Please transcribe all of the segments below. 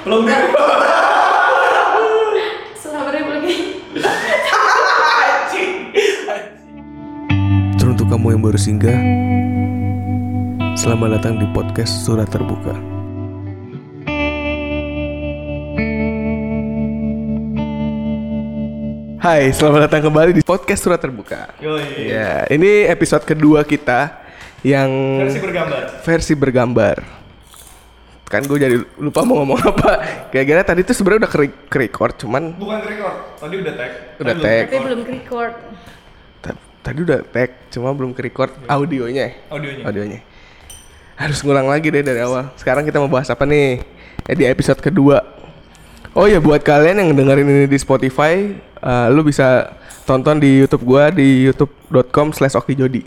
Belum. Selamat lagi. Teruntuk kamu yang baru singgah, selamat datang di podcast Surat Terbuka. Hai, selamat datang kembali di podcast Surat Terbuka. Yoi. Ya, ini episode kedua kita yang Versi bergambar. versi bergambar. Kan gue jadi lupa mau ngomong apa. Kira-kira tadi tuh sebenarnya udah ke ke record, cuman Bukan record. Tadi udah tag. Udah Tadi tag. Tapi belum record. ta- tadi udah tag, cuma belum ke record audionya. Audionya. audionya harus ngulang lagi deh dari awal sekarang kita mau bahas apa nih ya, di episode kedua oh ya buat kalian yang dengerin ini di Spotify eh, lu bisa tonton di YouTube gua di youtube.com slash okijodi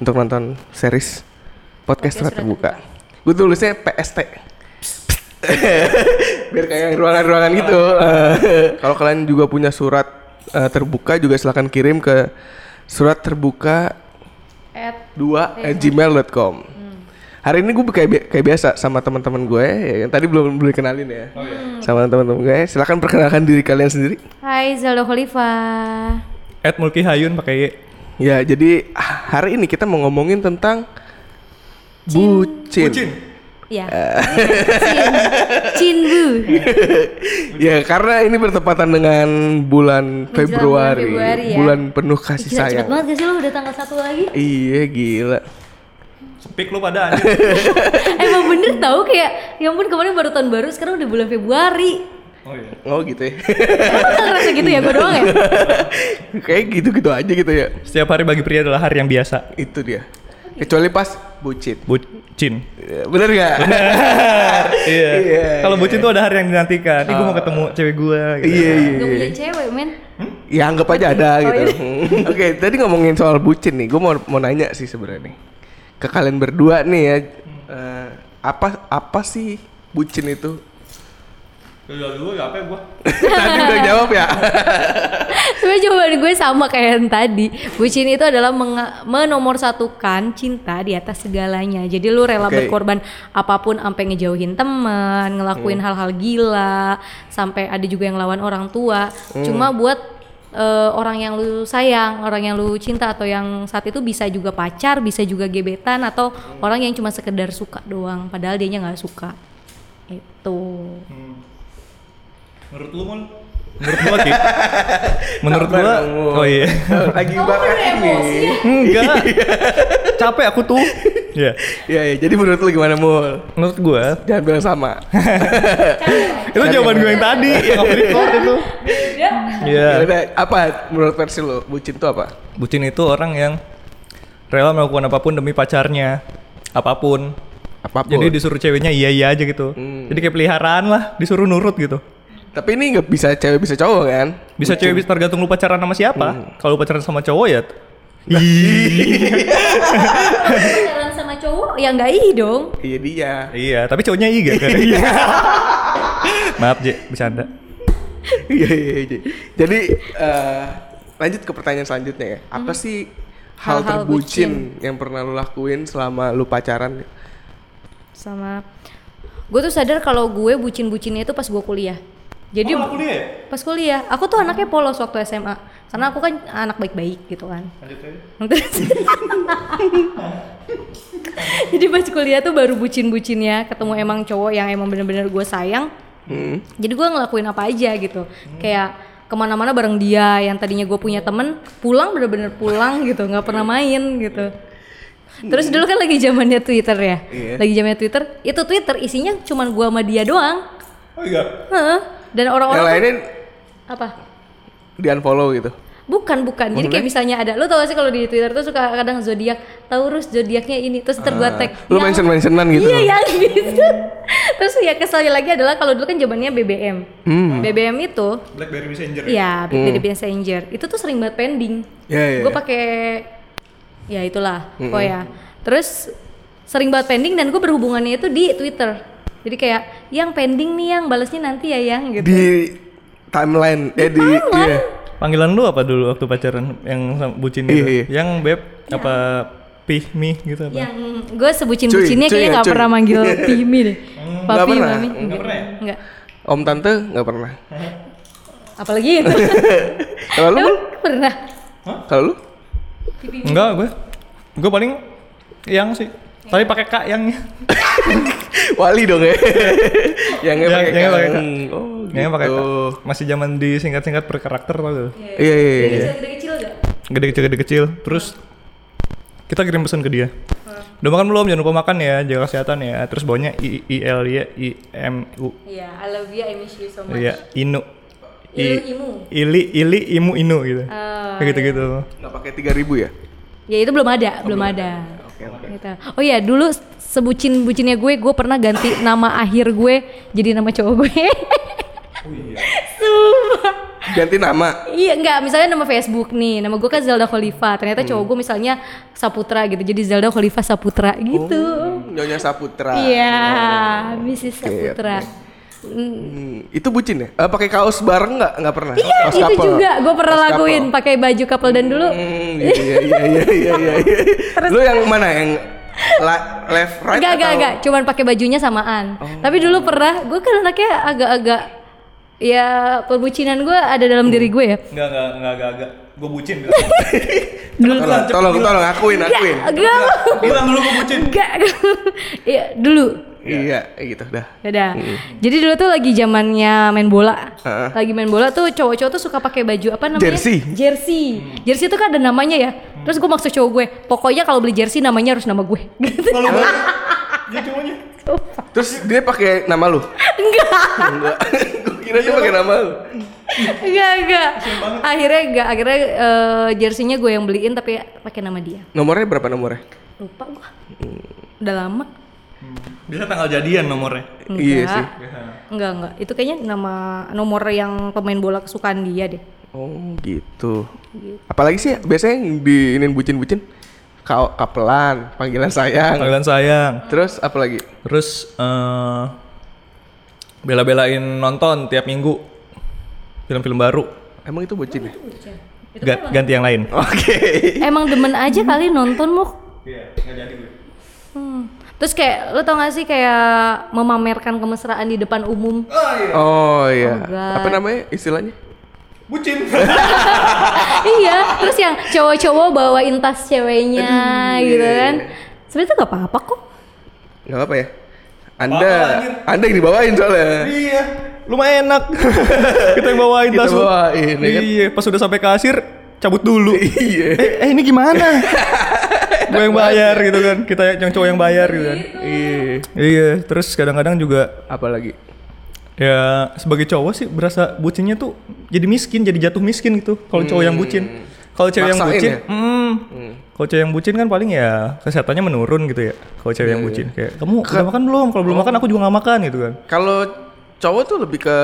untuk nonton series podcast surat terbuka gue tulisnya PST biar kayak ruangan-ruangan gitu kalau kalian juga punya surat eh, terbuka juga silahkan kirim ke surat terbuka At 2 at gmail.com Hari ini gue kayak, bi- kayak biasa sama teman-teman gue ya, yang tadi belum belum kenalin ya. Oh iya. Sama teman-teman gue. Silakan perkenalkan diri kalian sendiri. Hai Zelda Khalifa. At Mulki Hayun pakai Y. Ya, jadi ah, hari ini kita mau ngomongin tentang bucin. Bucin. Ya. Cin. Cinbu. ya, karena ini bertepatan dengan bulan bulan Februari, Februari ya. bulan penuh kasih Gila cepet sayang. banget gak sih lo udah tanggal satu lagi? Iya, gila. Speak lu pada anjir. Emang bener tau kayak ya ampun kemarin baru tahun baru sekarang udah bulan Februari. Oh iya. Oh gitu ya. Emang ngerasa gitu ya gue doang ya? kayak gitu-gitu aja gitu ya. Setiap hari bagi pria adalah hari yang biasa. Itu dia. Kecuali pas bucin. Bucin. Ya, Bener gak? Iya. Iya, Kalau iya. bucin tuh ada hari yang dinantikan. Ih, gue mau ketemu cewek gue. Gitu. Iya iya. Iya. punya cewek men. Ya anggap aja ada Oh, gitu. iya. Hmm. Oke, tadi ngomongin soal bucin nih, gue mau mau nanya sih sebenarnya nih. Ke kalian berdua nih ya, eh, apa apa sih bucin itu? Udah dulu gak apa ya gue. tadi udah jawab ya. Sebenernya jawaban gue sama kayak yang tadi Bucin itu adalah menomorsatukan cinta di atas segalanya Jadi lu rela Oke. berkorban apa pun Sampai ngejauhin teman, ngelakuin Hmm. hal-hal gila Sampai ada juga yang lawan orang tua Hmm. Cuma buat eh, orang yang lu sayang, orang yang lu cinta Atau yang saat itu bisa juga pacar, bisa juga gebetan Atau orang yang cuma sekedar suka doang Padahal dianya nggak suka Itu Menurut lu Mul? Menurut gua Ki? Menurut Sabar gua dong. Oh iya Lagi bakat ini. Enggak Capek aku tuh Iya Ya, ya, jadi menurut lu gimana mul? Menurut gua Jangan bilang sama. Itu jawaban gue yang tadi Yang off record itu Iya Ya udah, apa menurut versi lu? Bucin itu apa? Bucin itu orang yang Rela melakukan apa pun demi pacarnya Apa pun Apa pun. Jadi disuruh ceweknya iya iya aja gitu Hmm. Jadi kayak peliharaan lah Disuruh nurut gitu Tapi ini nggak bisa cewek bisa cowok kan? Bisa cewek bisa tergantung lu pacaran sama siapa Hmm. Kalau lu pacaran sama cowok ya Pacaran sama cowok ya nggak ih dong Iya dia. Iya tapi cowoknya iya kan Maaf J bercanda Iya iya iya. Jadi eh, lanjut ke pertanyaan selanjutnya ya. Apa sih hal, Hal-hal terbucin yang pernah lu lakuin selama lu pacaran? sama gue tuh sadar kalau gue bucin-bucinnya itu pas gue kuliah jadi Oh, kuliah ya? pas kuliah. Aku tuh anaknya polos waktu SMA karena aku kan anak baik-baik gitu kan. Lanjut jadi pas kuliah tuh baru bucin-bucinnya ketemu emang cowok yang emang bener-bener gue sayang. Hmm. jadi gue ngelakuin apa aja gitu. Kayak ke mana-mana bareng dia yang tadinya gue punya temen pulang bener-bener pulang gitu. Nggak pernah main gitu. Terus dulu kan lagi zamannya Twitter ya. Iya. lagi zamannya Twitter. Itu Twitter isinya cuman gue sama dia doang. Oh iya? Heeh. Dan orang-orang tuh- lainnya apa di unfollow gitu. bukan bukan jadi kayak misalnya ada lu tau gak sih kalau di Twitter tuh suka kadang zodiak Taurus zodiaknya ini terus ntar gue tag Lu yang- mention mentionan gitu. Iya yang gitu. Terus ya kesalnya lagi adalah kalau dulu kan zamannya BBM. Hmm. BBM itu Blackberry Messenger ya? ya BlackBerry Messenger. Itu tuh sering banget pending. Iya iya. Gue pakai ya itulah. Oh ya. Terus sering banget pending dan gue berhubungannya itu di Twitter. Jadi kayak yang pending nih yang balasnya nanti ya yang gitu. di timeline eh di iya. Panggilan lu apa dulu waktu pacaran yang sama bucin Iya, itu? iya. Yang beb apa pih mi gitu apa? Yang gue sebucin-bucinnya kayaknya ya, nggak pernah manggil Pimi deh. Papi, pernah. mami. Nggak pernah ya? Enggak. Om tante nggak pernah. Apalagi itu. Kalau lu? Emang pernah? Kalau lu? Enggak gue. Gue paling yang sih. Tapi pakai kak yangnya. Wali dong ya. Yang Yang- pakai yang pakai kak. Oh, Yang pakai gitu. kak. Masih zaman di singkat-singkat per karakter tau gak? Iya iya iya. Kecil-kecil gak? Gede kecil gede kecil. Terus kita kirim pesan ke dia. Udah makan belum? Jangan lupa makan ya, jaga kesehatan ya. Terus bawanya I, I L Y I M U. Iya, I love you, I miss you so much. Iya, Inu. Ilu, imu. Ili, ili, imu, inu gitu. Oh, Kayak gitu-gitu. Nggak pakai 3000 ya? Ya itu belum ada, belum ada. Oke. Gitu. Oh iya, dulu sebucin bucinnya gue, gue pernah ganti nama akhir gue jadi nama cowok gue. Sumpah. Ganti nama. Iya enggak, misalnya nama Facebook nih, nama gue kan Zelda Khalifa. Ternyata cowok gue misalnya Saputra gitu, jadi Zelda Khalifa Saputra gitu. Oh, Nyonya Saputra. Iya, Mrs. Oke, Saputra. oke. Hmm, itu bucin ya? Eh, pakai kaos bareng nggak? Nggak pernah. Iya, Kaos itu couple. juga gue pernah Kaos lakuin pakai baju couple dan dulu. Hmm, iya iya iya iya iya. iya. Lu yang mana? Yang la- left right Enggak, enggak, atau? enggak, cuman pakai bajunya samaan. Oh. Tapi dulu pernah, gue kan anaknya agak-agak ya perbucinan gue ada dalam diri gue ya. Enggak, enggak, enggak, enggak, enggak. Gue bucin. Tolong, tolong, tolong akuin, akuin. Enggak, Bilang dulu gue bucin. enggak. Iya, dulu. Iya, gitu dah. Yaudah. Jadi dulu tuh lagi zamannya main bola. Heeh. Lagi main bola tuh cowok-cowok tuh suka pakai baju apa namanya? Jersey. Jersey. Jersey itu kan ada namanya ya. Terus gue maksud cowok gue, pokoknya kalau beli jersey namanya harus nama gue. Gitu. Kalau gue, dia cowoknya. Terus dia pakai nama lu? Enggak. Enggak. Gue kira dia pakai nama lu. Enggak, enggak. Akhirnya enggak, akhirnya eh, jersey-nya gue yang beliin tapi pakai nama dia. Nomornya berapa nomornya? Lupa gue. Udah lama. Bisa tanggal jadian nomornya. Enggak. Iya sih. Enggak, enggak. Itu kayaknya nama nomor yang pemain bola kesukaan dia deh. Oh gitu. Apalagi sih biasanya yang diinin bucin-bucin Ka kapelan, panggilan sayang. Panggilan sayang. Terus apa lagi? Terus eh bela-belain nonton tiap minggu film-film baru. Emang itu bucin ya? Ga- ganti yang lain. Oke. Emang demen aja kali nonton mu. Iya, nggak jadi gue. Hmm. Terus kayak lo tau gak sih kayak memamerkan kemesraan di depan umum. Oh iya. God. Apa namanya istilahnya? Bucin. iya, terus yang cowok-cowok bawain tas ceweknya Aduh, gitu iya, kan. iya. Sebenarnya itu gak apa-apa kok. Gak apa ya? Anda. Anda yang dibawain soalnya. iya, lumayan enak. Kita yang bawain Kita tas lu. bawain, ya kan? Iya, pas udah sampai kasir cabut dulu. Iya. eh, eh, ini gimana? Gue yang bayar gitu kan. Kita yang cowok yang bayar gitu kan. Iya. Iya, terus kadang-kadang juga Apa lagi? ya sebagai cowok sih berasa bucinnya tuh jadi miskin, jadi jatuh miskin gitu. Kalau cowok yang bucin. Kalau cewek yang bucin, ya? mm, kalau cewek yang bucin kan paling ya kesehatannya menurun gitu ya. Kalau cewek Iya, yang bucin kayak kamu udah makan belum? Kalau belum makan aku juga nggak makan gitu kan. Kalau cowok tuh lebih ke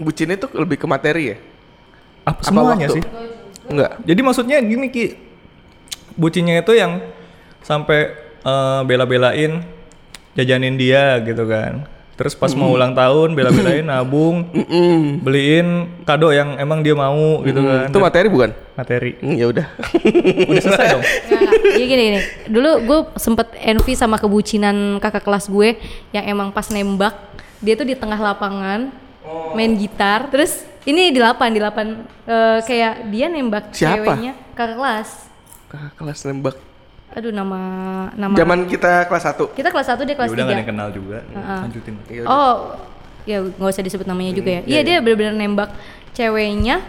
bucinnya tuh lebih ke materi ya? Apa semuanya waktu? sih? Enggak. Jadi maksudnya gini Ki, bucinnya itu yang sampai eh, bela-belain jajanin dia gitu kan. Terus pas mau ulang tahun bela-belain nabung, Mm-mm. beliin kado yang emang dia mau gitu kan. Itu materi bukan? materi. Hmm, ya udah. Udah selesai dong. Iya gini gini. Dulu gue sempet envy sama kebucinan kakak kelas gue yang emang pas nembak dia tuh di tengah lapangan main gitar. Terus ini di lapan di lapan eh, kayak dia nembak Siapa? ceweknya kakak kelas. Kakak kelas nembak. Aduh nama nama Zaman kita kelas 1. kita kelas 1 dia Ya kelas udah nggak ada 3. yang kenal juga. Lanjutin. Iya Oh, ya nggak usah disebut namanya juga ya. Iya dia benar-benar nembak ceweknya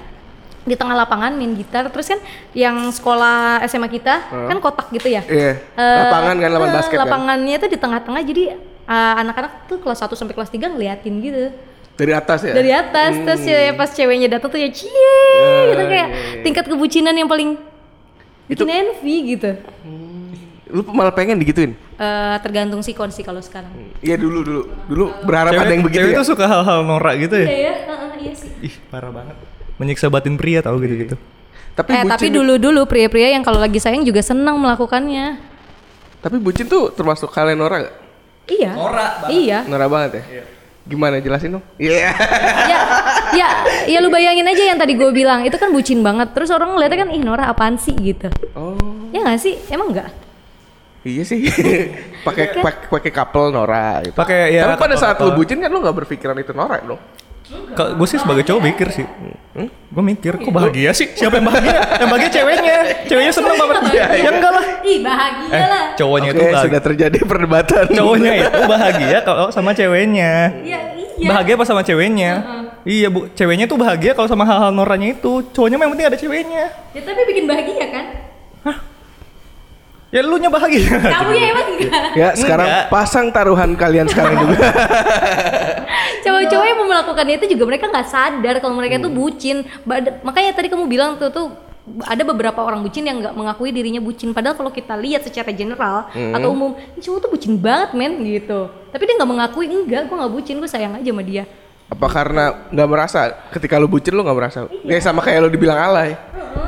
di tengah lapangan main gitar. Terus kan yang sekolah SMA kita kan kotak gitu ya. Iya. Eh, lapangan kan, lapangan eh, basket kan. Lapangannya tuh di tengah-tengah jadi eh, anak-anak tuh kelas 1 sampai kelas 3 ngeliatin gitu. Dari atas ya? Dari atas terus ya pas ceweknya datang tuh ya cie gitu kayak tingkat kebucinan yang paling bikin envy gitu. Lu malah pengen digituin? Eh, tergantung sikon sih kalau sekarang. Iya dulu dulu. Dulu berharap Cewek, ada yang begitu cewek ya? tuh suka hal-hal norak gitu ya. Iya ya, heeh, iya sih. Ih, parah banget. Menyiksa batin pria tahu gitu-gitu. Tapi eh bucin tapi dulu-dulu pria-pria yang kalau lagi sayang juga senang melakukannya. Tapi bucin tuh termasuk kalian Nora gak? Iya. Norak Iya. Nora banget ya? Gimana jelasin dong? Iya. ya, ya, ya lu bayangin aja yang tadi gue bilang itu kan bucin banget. Terus orang ngeliatnya kan ih Nora apaan sih gitu. oh. Ya nggak sih? Emang enggak? Iya sih. Pakai pakai pakai couple Nora gitu. Pakai ya. Tapi pada saat lu bucin kan lu nggak berpikiran itu Nora dong. gue sih sebagai cowok mikir sih. Gue mikir kok bahagia sih? Siapa yang bahagia? yang bahagia ceweknya. Ceweknya seneng banget. Iya, Ya enggak lah. Ih bahagia Eh, lah. cowoknya Oke, itu bahagia. sudah terjadi perdebatan. Cowoknya itu bahagia kalau sama ceweknya. Iya iya. Bahagia pas sama ceweknya. Iya bu, ceweknya tuh bahagia kalau sama hal-hal noranya itu. Cowoknya mah yang penting ada ceweknya. Ya tapi bikin bahagia kan? Ya lu nya bahagia. Kamu ya emang enggak. Ya, sekarang Enggak. pasang taruhan kalian sekarang juga. Cowok-cowok yang mau melakukan itu juga mereka nggak sadar kalau mereka tuh bucin. Bad- Makanya tadi kamu bilang tuh tuh ada beberapa orang bucin yang nggak mengakui dirinya bucin. Padahal kalau kita lihat secara general atau umum, ini cowok tuh bucin banget men gitu. Tapi dia nggak mengakui enggak, gue nggak bucin, gue sayang aja sama dia. Apa karena nggak merasa ketika lu bucin lu nggak merasa? Kayak sama kayak lu dibilang alay.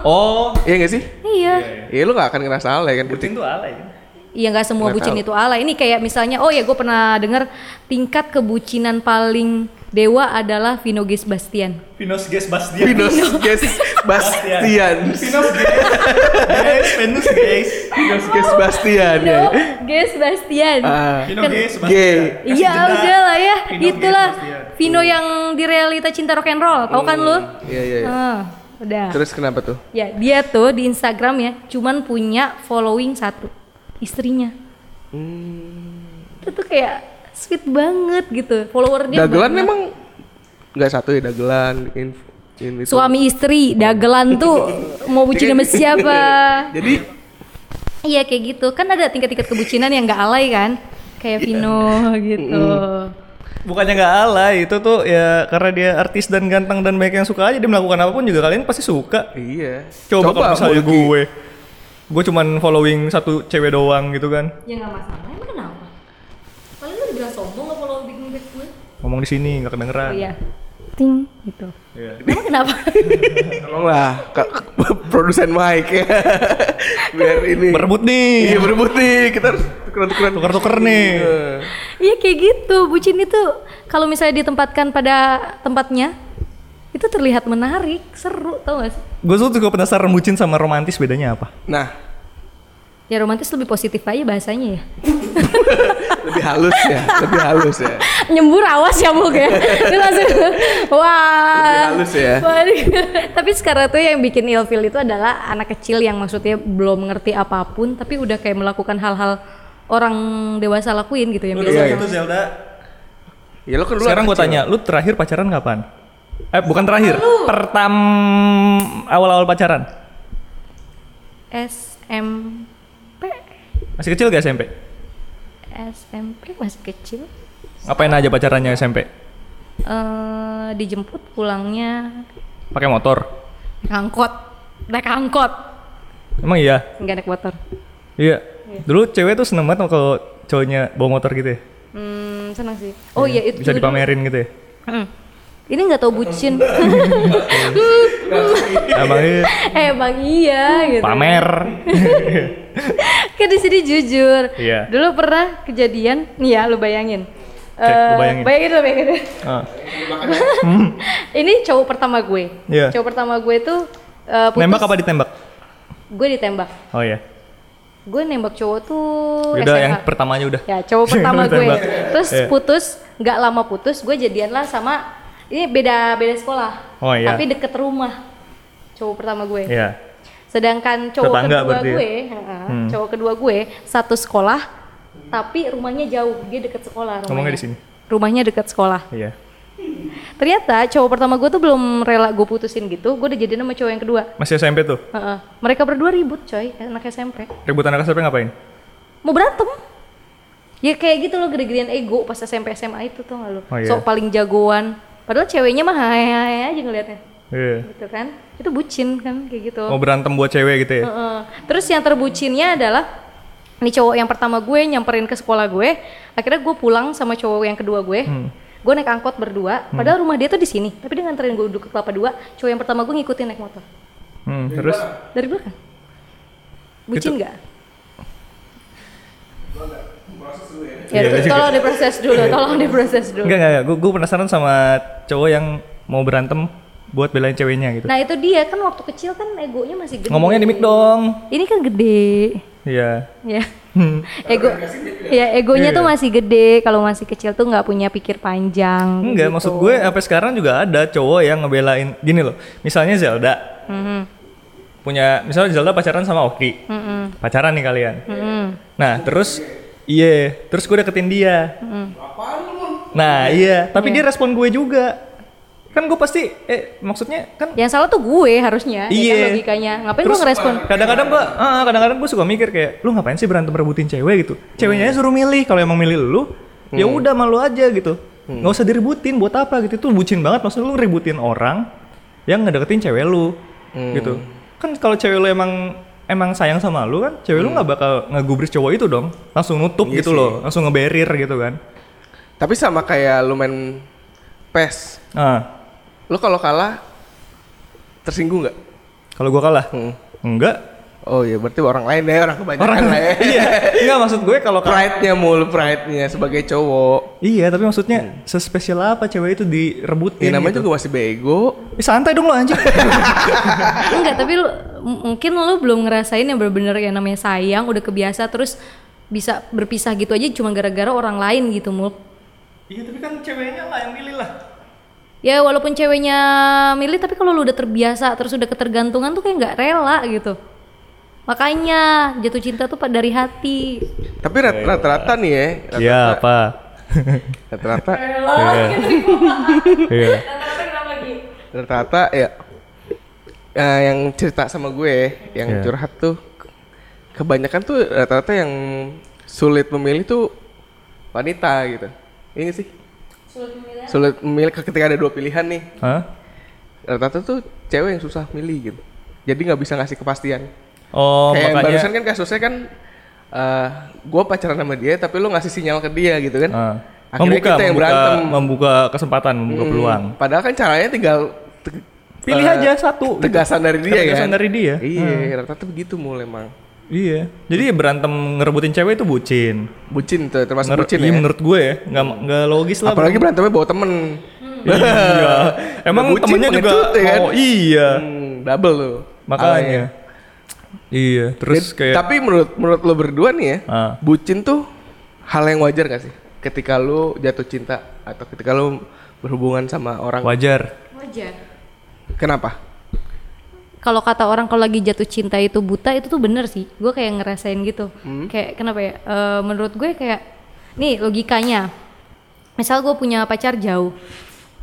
Oh, Iya gak sih? Iya. Iya lu gak akan ngerasa alay kan bucin tuh alay kan? Iya nggak semua Nggak bucin tahu. itu alay. Ini kayak misalnya, oh ya gue pernah dengar tingkat kebucinan paling dewa adalah Vino Ges Bastian. Venus Gas Bastian. Venus Ges Bastian. Venus Gas. Venus Gas. Venus Ges Bastian ya. Vino Ges Bastian. Ah, Vino Kan- Gas Gay. Bastian. Iya udah lah ya, Vino itulah Ges Bastian. Vino yang di realita cinta rock and roll, tahu kan lu? Iya iya. iya. Ah, udah. Terus kenapa tuh? Ya dia tuh di Instagram ya, cuman punya following satu, istrinya. Hmm. Itu tuh kayak sweet banget gitu, follower dia. Dagelan banyak. memang nggak satu ya dagelan in, in itu. suami istri, dagelan tuh mau bucin sama siapa? Jadi Iya kayak gitu, kan ada tingkat-tingkat kebucinan yang nggak alay kan, kayak Vino gitu. Bukannya nggak alay, itu tuh ya karena dia artis dan ganteng dan banyak yang suka aja dia melakukan apa pun juga kalian pasti suka. iya. Coba, kalau misalnya gue, gue cuman following satu cewek doang gitu kan. Ya nggak masalah, emang kenapa? Paling lu dibilang sombong nggak follow big big gue? Ngomong di sini nggak kedengeran. Oh iya, ting gitu. Iya. Emang kenapa? Tolonglah produsen Mike ya. Biar ini. Berebut nih. Iya berebut nih. Kita harus tukeran-tukeran. Tuker-tuker nih. Eh. Iya kayak gitu, bucin itu kalau misalnya ditempatkan pada tempatnya itu terlihat menarik, seru, tau gak sih? Gue tuh juga penasaran bucin sama romantis bedanya apa? Nah, Ya romantis lebih positif aja bahasanya ya. lebih halus ya, lebih halus ya. Nyembur awas ya Buk ya. Dia langsung wah. Lebih halus ya. Tapi sekarang tuh yang bikin ilfil itu adalah anak kecil yang maksudnya belum ngerti apa pun tapi udah kayak melakukan hal-hal orang dewasa lakuin gitu yang biasa. Iya, itu Zelda. Ya lo kan dulu Sekarang gue tanya, lu terakhir pacaran kapan? Eh bukan terakhir, pertam awal-awal pacaran. SMP Masih kecil gak SMP? SMP masih kecil. Ngapain aja pacarannya SMP? eh dijemput pulangnya Pakai motor? naik angkot. Naik angkot. Emang iya? Enggak naik motor. Iya. Dulu cewek tuh seneng banget kalau cowoknya bawa motor gitu ya. Hmm, senang sih. Oh iya itu Bisa dulu- dipamerin gitu ya. Hmm. Ini nggak tau bucin. Emang iya. eh bang iya gitu. Pamer. kan di sini jujur. Iya. Dulu pernah kejadian, nih ya lu bayangin. Oke, lu Eh, bayangin. bayangin lu, bayangin. Ah, Ini cowok pertama gue. Iya. Cowok pertama gue tuh eh, putus. Nembak apa ditembak? Gue ditembak. Oh iya. Gue nembak cowok tuh Udah SMA. yang pertamanya udah. Ya cowok pertama gue. Terus Iya. putus, nggak lama putus, gue jadian lah sama ini beda beda sekolah. Oh, iya. Tapi deket rumah. Cowok pertama gue. Iya. Sedangkan cowok Tetangga kedua berarti ya? gue, heeh, Hmm. cowok kedua gue satu sekolah, tapi rumahnya jauh. Dia deket sekolah. Rumahnya. Ngomongnya di sini. Rumahnya deket sekolah. Iya. Ternyata cowok pertama gue tuh belum rela gue putusin gitu. Gue udah jadian sama cowok yang kedua. Masih SMP tuh. Heeh. Mereka berdua ribut coy, anak SMP. Ribut anak SMP ngapain? Mau berantem? Ya kayak gitu loh gede-gedean ego pas SMP SMA itu tuh gak lo. Oh, iya. Sok paling jagoan. Padahal ceweknya mah hai aja ngeliatnya. Iya. Gitu kan. Itu bucin kan kayak gitu. Mau berantem buat cewek gitu ya? Heeh. Terus yang terbucinnya adalah nih cowok yang pertama gue nyamperin ke sekolah gue. Akhirnya gue pulang sama cowok yang kedua gue. Hmm. Gue naik angkot berdua. Padahal rumah dia tuh di sini. Tapi dia nganterin gue duduk ke kelapa dua. Cowok yang pertama gue ngikutin naik motor. Hmm, terus? Dari belakang. Bucin Itu- nggak? Ya, Iya, iya. tolong diproses dulu, tolong diproses dulu. Enggak, enggak, gue penasaran sama cowok yang mau berantem buat belain ceweknya gitu. Nah itu dia kan waktu kecil kan egonya masih gede. Ngomongnya di mic dong. Ini kan gede, Iya. ya. ego ya egonya tuh masih gede kalau masih kecil tuh nggak punya pikir panjang Enggak, gitu. maksud gue sampai sekarang juga ada cowok yang ngebelain gini loh. Misalnya Zelda Mhm, punya misalnya Zelda pacaran sama Oki. mhm, Pacaran nih kalian. mhm. Nah, terus iya, terus gue deketin dia. Nah, iya, tapi dia respon gue juga. Kan gue pasti eh maksudnya kan yang salah tuh gue harusnya ya Iya. kan logikanya ngapain gue ngerespon Kadang-kadang gua, ah, kadang-kadang gua suka mikir kayak, lu ngapain sih berantem rebutin cewek gitu? Ceweknya aja suruh milih. Kalau emang milih lu, ya udah malu aja gitu. Nggak usah diributin. Buat apa gitu? Itu bucin banget. Maksud lu ributin orang yang ngedeketin cewek lu, gitu. Kan kalau cewek lu emang emang sayang sama lu kan, cewek lu nggak bakal ngegubris cowok itu dong. Langsung nutup Iya gitu sih. loh, langsung ngeberir gitu kan. Tapi sama kayak lu main PES. Ah, Lu kalau kalah tersinggung nggak? kalau gua kalah, Hmm. enggak. Oh iya, berarti orang lain ya, orang kebanyakan Orang lah ya. iya, enggak maksud gue kalau Pride-nya mulu, pride-nya sebagai cowok. Iya, tapi maksudnya sespesial apa cewek itu direbutin Ya namanya gitu. juga masih bego. Eh, santai dong lo anjing. enggak tapi lu, mungkin lu belum ngerasain yang bener-bener yang namanya sayang udah kebiasa terus bisa berpisah gitu aja cuma gara-gara orang lain gitu mul iya, tapi kan ceweknya lah yang milih lah. Ya walaupun ceweknya milih tapi kalau lu udah terbiasa terus udah ketergantungan tuh kayak nggak rela gitu makanya jatuh cinta tuh dari hati Tapi rat- rata-rata nih ya, rata- Iya, apa? rata-rata, Iya. Iya. rata-rata ya eh, yang cerita sama gue, yang Iya. curhat tuh kebanyakan tuh rata-rata yang sulit memilih tuh wanita gitu. Ini sih. Sulit memilih ketika ada dua pilihan nih. Hah? Rata-rata tuh cewek yang susah milih gitu. Jadi nggak bisa ngasih kepastian. Oh, Kayak yang makanya barusan kan kasusnya kan eh gue pacaran sama dia tapi lu ngasih sinyal ke dia gitu kan. Ah. Akhirnya membuka, kita yang membuka, berantem. membuka kesempatan, membuka Hmm, peluang. Padahal kan caranya tinggal te- Pilih eh, aja satu. gitu. Tegasan dari dia Tegasan kan. dari dia. Iya, rata-rata begitu mulai emang. Iya. Jadi berantem ngerebutin cewek itu bucin. Bucin tuh termasuk Menur- bucin iya, ya. menurut gue ya, nggak nggak logis lah. Apalagi berantemnya bawa temen. iya. Emang bucin, temennya juga ya kan? Oh iya. Hmm, double tuh. Makanya. Iya, terus Jadi- kayak Tapi menurut menurut lo berdua nih ya, Ah. bucin tuh hal yang wajar gak sih? Ketika lu jatuh cinta atau ketika lu berhubungan sama orang. wajar. wajar Kenapa? Kalau kata orang kalau lagi jatuh cinta itu buta itu tuh bener sih. Gue kayak ngerasain gitu. Kayak kenapa ya? Eh, menurut gue kayak nih logikanya. Misal gue punya pacar jauh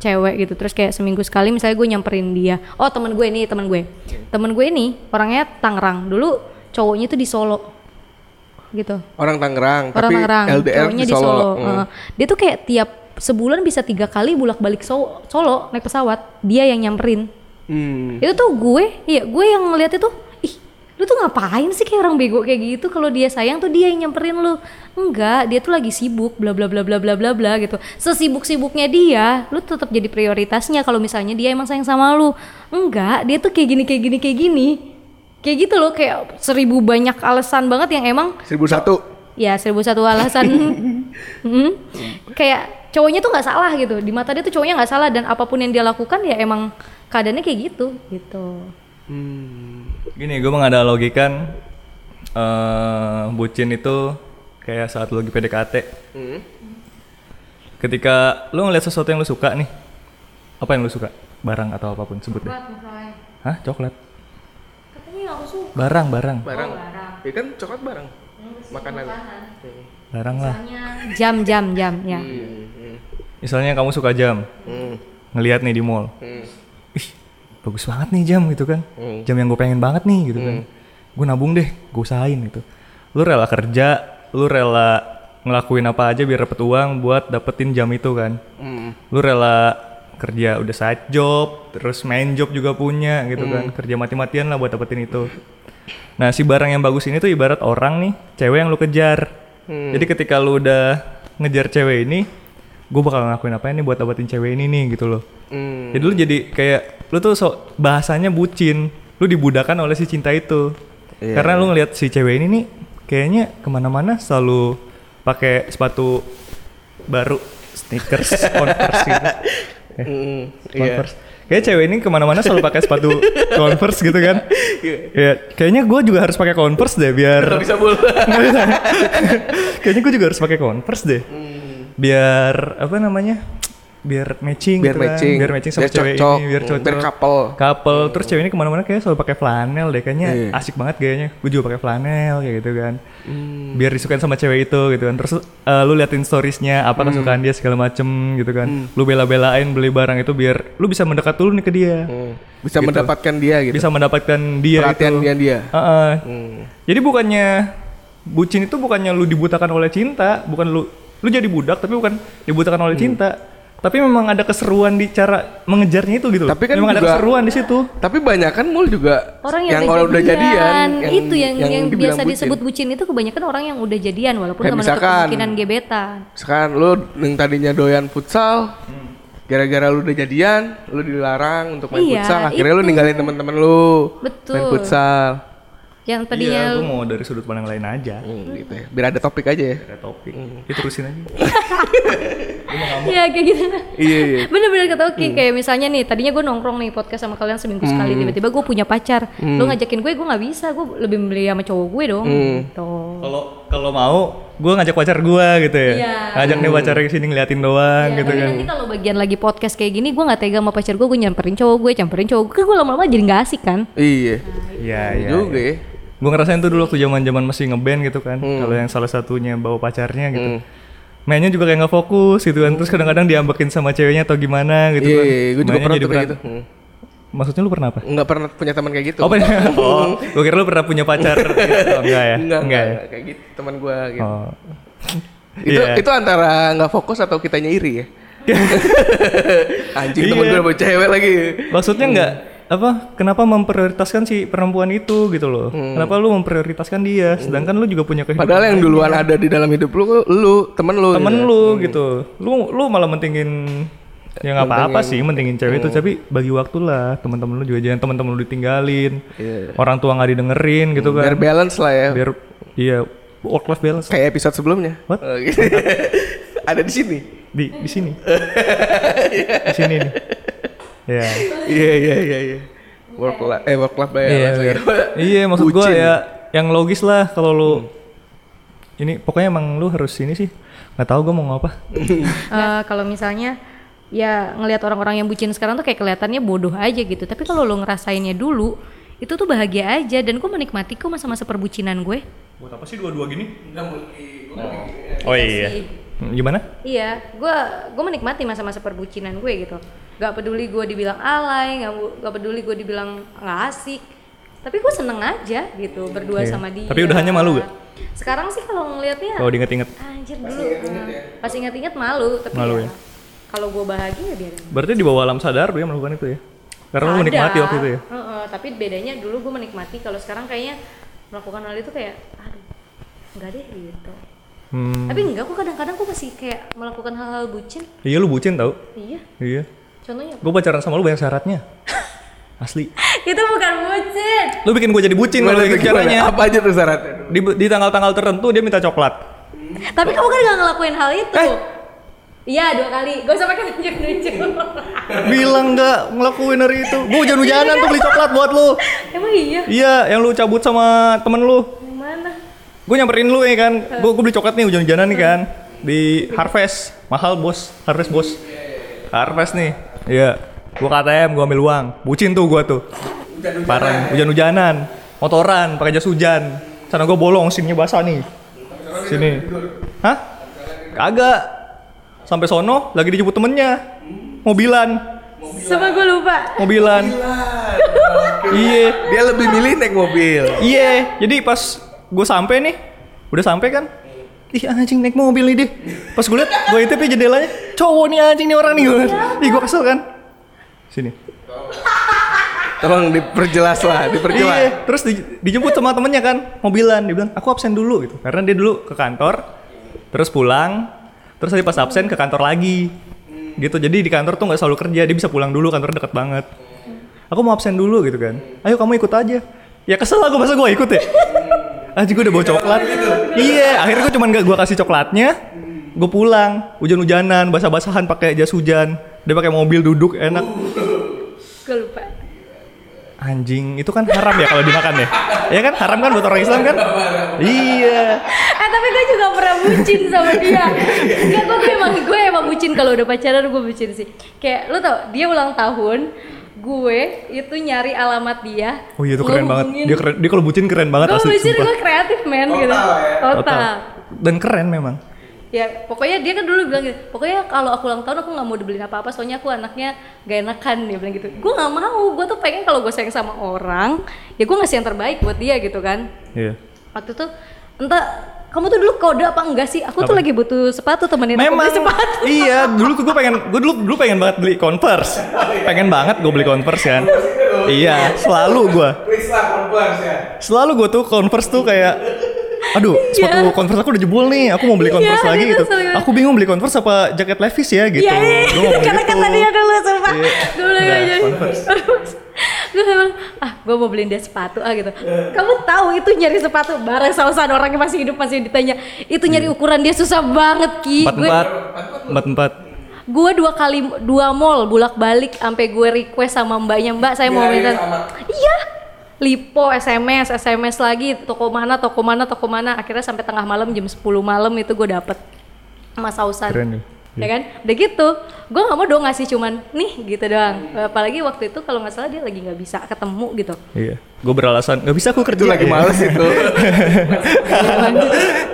cewek gitu terus kayak seminggu sekali misalnya gue nyamperin dia. Oh temen gue nih temen gue. Temen gue ini orangnya Tangerang. Dulu cowoknya tuh di Solo. Gitu. Orang Tangerang, orang tapi Tangerang. LDR cowoknya di Solo. Hmm. Heeh. dia tuh kayak tiap sebulan bisa tiga kali bolak balik Solo, Solo naik pesawat. Dia yang nyamperin Hmm. itu tuh gue iya gue yang ngeliat itu ih lu tuh ngapain sih kayak orang bego kayak gitu? Kalau dia sayang tuh dia yang nyamperin lu. Enggak dia tuh lagi sibuk bla bla bla bla bla bla bla gitu. Sesibuk sibuknya dia lu tetap jadi prioritasnya kalau misalnya dia emang sayang sama lu. Enggak dia tuh kayak gini kayak gini kayak gini. Kayak gitu loh kayak seribu banyak alasan banget yang emang 1001. ya seribu satu alasan. Hmm. kayak cowoknya tuh nggak salah gitu. Di mata dia tuh cowoknya nggak salah dan apa pun yang dia lakukan ya emang keadaannya kayak gitu gitu Hmm. Gini, gue menganalogikan eh bucin itu kayak saat lu lagi PDKT. Hmm. Ketika lu ngeliat sesuatu yang lu suka nih, apa yang lu suka? Barang atau apa pun sebut deh. Hah? Coklat? katanya aku suka Barang, barang. Barang. Ya kan coklat barang. Makanan. Hmm. Barang lah. jam jam jam ya Hmm. Misalnya kamu suka jam, Hmm. ngelihat nih di mall. Hmm. Bagus banget nih jam gitu kan. Hmm. Jam yang gue pengen banget nih gitu kan. Gue nabung deh, gue usahain gitu. Lu rela kerja, lu rela ngelakuin apa aja biar dapet uang buat dapetin jam itu kan. Hmm. Lu rela kerja udah side job, terus main job juga punya gitu kan. Kerja mati-matian lah buat dapetin itu. Nah, si barang yang bagus ini tuh ibarat orang nih, cewek yang lu kejar. Jadi ketika lu udah ngejar cewek ini, gue bakal ngelakuin apa ini buat dapetin cewek ini nih gitu loh. Hmm. Jadi lu jadi kayak lu tuh so, bahasanya bucin, lu dibudakan oleh si cinta itu. Iya, Karena lu ngeliat si cewek ini nih kayaknya ke mana-mana selalu pakai sepatu baru, sneakers, converse gitu. Eh, Hmm. Iya. Converse. kayak cewek ini ke mana-mana selalu pakai sepatu Converse gitu kan. ya, kayaknya gue juga harus pakai Converse deh biar. Gak bisa bola. kayaknya gue juga harus pakai Converse deh. Biar apa namanya? Biar matching Biar gitu kan. matching. Biar matching sama Biar cewek cocok. ini, biar Hmm, cocok. biar couple. Couple. Terus cewek ini ke mana-mana kayak selalu pakai flanel deh. Kayaknya Iya. asik banget kayaknya. Gue juga pakai flanel kayak gitu kan. Hmm. Biar disukain sama cewek itu gitu kan. Terus eh, lu liatin storiesnya apa kesukaan dia segala macem gitu kan. Lu bela-belain beli barang itu biar lu bisa mendekat dulu nih ke dia. Hmm. Bisa mendapatkan dia gitu. Bisa mendapatkan dia Perhatian itu. dia dia. Heeh. Hmm. Jadi bukannya bucin itu bukannya lu dibutakan oleh cinta, bukan lu lu jadi budak tapi bukan dibutakan Hmm. oleh cinta. Tapi memang ada keseruan di cara mengejarnya itu gitu. Tapi kan memang ada juga- keseruan di situ. Tapi banyak kan mul juga Orang yang, kalau udah jadian, itu yang yang, dibilang biasa bucin. disebut bucin itu kebanyakan orang yang udah jadian walaupun Kayak nggak menutup misalkan- kemungkinan gebetan. Sekarang lu yang tadinya doyan futsal, gara-gara lu udah jadian, lu dilarang untuk main Iya, futsal, akhirnya lu itu. ninggalin teman-teman lu Betul. main futsal. Yang Iya, tadinya gue mau dari sudut pandang lain aja. Hmm, gitu ya. Biar ada topik aja ya. Ada topik. Itu terusin aja. Iya kayak gitu. iya, iya. Bener-bener kata Oki kayak misalnya nih tadinya gue nongkrong nih podcast sama kalian seminggu sekali tiba-tiba gue punya pacar lu ngajakin gue gue nggak bisa gue lebih milih sama cowok gue dong gitu Kalau kalau mau, gue ngajak pacar gue gitu ya. Iya. Ngajak nih pacarnya ke sini ngeliatin doang Ya, gitu kan. nanti kalau bagian lagi podcast kayak gini gue nggak tega sama pacar gue gue nyamperin cowok gue nyamperin cowok gue gue lama-lama jadi nggak asik kan Iya. Iya, iya. juga ya. Gue ngerasain tuh dulu waktu zaman-zaman masih ngeband gitu kan. Kalau yang salah satunya bawa pacarnya gitu. Hmm. Mainnya juga kayak nggak fokus gitu kan. Terus kadang-kadang diambekin sama ceweknya atau gimana gitu Iya, kan. iya, gue juga pernah tuh kayak gitu. Hmm. Maksudnya lu pernah apa? Nggak pernah punya teman kayak gitu. Oh, pernah. oh gue kira lu pernah punya pacar gitu. Oh, enggak ya? Enggak, enggak, ya? enggak, kayak gitu teman gua gitu. Oh. Itu Iya. itu antara nggak fokus atau kitanya iri ya? Anjing temen Iya. gue bawa cewek lagi. Maksudnya enggak apa kenapa memprioritaskan si perempuan itu gitu loh kenapa lu memprioritaskan dia sedangkan lu juga punya kehidupan Padahal yang duluan ada di dalam hidup lu, lu temen lu. temen gitu. lu gitu lu lu malah mentingin ya nggak apa-apa sih mentingin cewek itu tapi bagi waktu lah teman-teman lu juga jangan teman-teman lu ditinggalin Iya. orang tua nggak didengerin gitu Biar kan balance lah ya. biar iya work life balance Kayak episode sebelumnya. What? Oh, gitu. ada di sini. di di sini di sini nih ya Iya iya iya iya. Work life eh work life iya ya. iya. Maksud Bucin. ya yang logis lah kalau lu ini pokoknya emang lu harus ini sih. Nggak tahu gua mau ngapa Eh, kalau misalnya ya ngelihat orang-orang yang bucin sekarang tuh kayak kelihatannya bodoh aja gitu. Tapi kalau lo ngerasainnya dulu itu tuh bahagia aja. Dan gue menikmati kok masa-masa perbucinan gue. Buat apa sih dua-dua gini? Oh iya. Hmm, gimana Iya, gue gue menikmati masa-masa perbucinan gue gitu. Gak peduli gue dibilang alay, gak, gak peduli gue dibilang nggak asik. Tapi gue seneng aja gitu berdua Iya. sama dia. Tapi udahannya malu gak? Sekarang sih kalau ngelihatnya, kalau diinget-inget anjir dulu. nah, pas ingat-ingat malu, tapi Malu ya, ya? kalau gue bahagia ya biarin. berarti di bawah alam sadar dia melakukan itu ya karena lu Ada. menikmati waktu itu ya Heeh, tapi bedanya dulu gue menikmati, kalau sekarang kayaknya melakukan hal itu kayak, aduh, enggak deh gitu. Hmm. Tapi enggak, kok kadang-kadang gue masih kayak melakukan hal-hal bucin. iya lu bucin tau Iya, iya contohnya. gue pacaran sama lu banyak syaratnya asli itu bukan bucin. lu bikin gue jadi bucin kalau gitu gimana? caranya Apa aja tuh syaratnya? di, di tanggal-tanggal tertentu dia minta coklat Tapi kamu kan gak ngelakuin hal itu. Eh. Iya dua kali. Gak usah pakai nunjuk-nunjuk. bilang nggak ngelakuin hari itu gue hujan-hujanan tuh beli coklat buat lu Emang iya? iya yang lu cabut sama temen lu Yang mana? Gue nyamperin lu ya kan. Gue gue beli coklat nih hujan-hujanan nih kan. Di Harvest. Mahal bos. Harvest bos. Harvest nih. Iya. Gue KTM gue ambil uang. Bucin tuh gue tuh. Parah hujan-hujanan. Motoran pakai jas hujan. Sana gue bolong sinnya basah nih. Sini. Hah? Kagak. Sampai sono lagi dijemput temennya. Mobilan. Sama gue lupa. mobilan. Iya. Dia lebih milih naik mobil. Iya, jadi pas gue sampai nih, udah sampai kan? Ih anjing naik mobil nih deh. Pas gue liat, gue intip ya jendelanya, cowok nih anjing nih orang nih gue. Ih gue kesel kan. Sini. Tolong diperjelas lah, diperjelas. Iya, terus di- dijemput sama temennya kan, mobilan. Dia bilang, aku absen dulu gitu. Karena dia dulu ke kantor, terus pulang, terus tadi pas absen ke kantor lagi. Gitu, jadi di kantor tuh nggak selalu kerja, dia bisa pulang dulu, kantor deket banget. Aku mau absen dulu gitu kan. Ayo kamu ikut aja. Ya kesel aku masa gue ikut ya. Anjing gue udah bawa coklat. Iya, akhirnya gue cuman gak gue kasih coklatnya. Gue pulang, hujan-hujanan, basah-basahan pakai jas hujan. Dia pakai mobil duduk enak. Gue lupa. Anjing, itu kan haram ya kalau dimakan ya? Ya kan haram kan buat orang Islam kan? Iya. Eh tapi gue juga pernah bucin sama dia. Enggak, gue emang gue emang bucin kalau udah pacaran gue bucin sih. Kayak lu tau dia ulang tahun, gue itu nyari alamat dia. Oh iya itu keren banget. Dia keren, dia kalau bucin keren banget Gue asli bucin gue kreatif men gitu. Total ya? Total. Dan keren memang. Ya pokoknya dia kan dulu bilang gitu. Pokoknya kalau aku ulang tahun aku nggak mau dibeliin apa-apa soalnya aku anaknya gak enakan dia bilang gitu. Gue nggak mau. Gue tuh pengen kalau gue sayang sama orang ya gue ngasih yang terbaik buat dia gitu kan. Iya. waktu itu entah kamu tuh dulu kode apa enggak sih? Aku tuh Apa? lagi butuh sepatu temenin aku Memang beli sepatu. iya dulu tuh gue pengen gue dulu dulu pengen banget beli Converse pengen banget gue beli Converse kan iya selalu gue ya. selalu gue tuh Converse tuh kayak aduh sepatu Iya. Converse aku udah jebol nih aku mau beli Iya, Converse lagi itu gitu selalu. aku bingung beli Converse apa jaket Levi's ya gitu Iya, iya. Gua ngomong Kata gitu. kata dia dulu sumpah. Iya. Nah, aja. Converse. gue bilang, ah gue mau beliin dia sepatu ah gitu. Kamu tahu itu nyari sepatu bareng sausan orangnya masih hidup masih ditanya. Itu nyari ukuran dia susah banget ki. empat Gue empat empat empat gue dua kali dua mall bolak balik sampai gue request sama mbaknya mbak saya mau Iya, iya, minta iya lipo sms sms lagi toko mana toko mana toko mana akhirnya sampai tengah malam jam 10 malam itu gue dapet sama sausan Keren ya. Ya kan udah gitu gue nggak mau dong ngasih cuman nih gitu doang apalagi waktu itu kalau nggak salah dia lagi nggak bisa ketemu gitu iya gue beralasan nggak bisa aku kerja lagi Iya. males itu.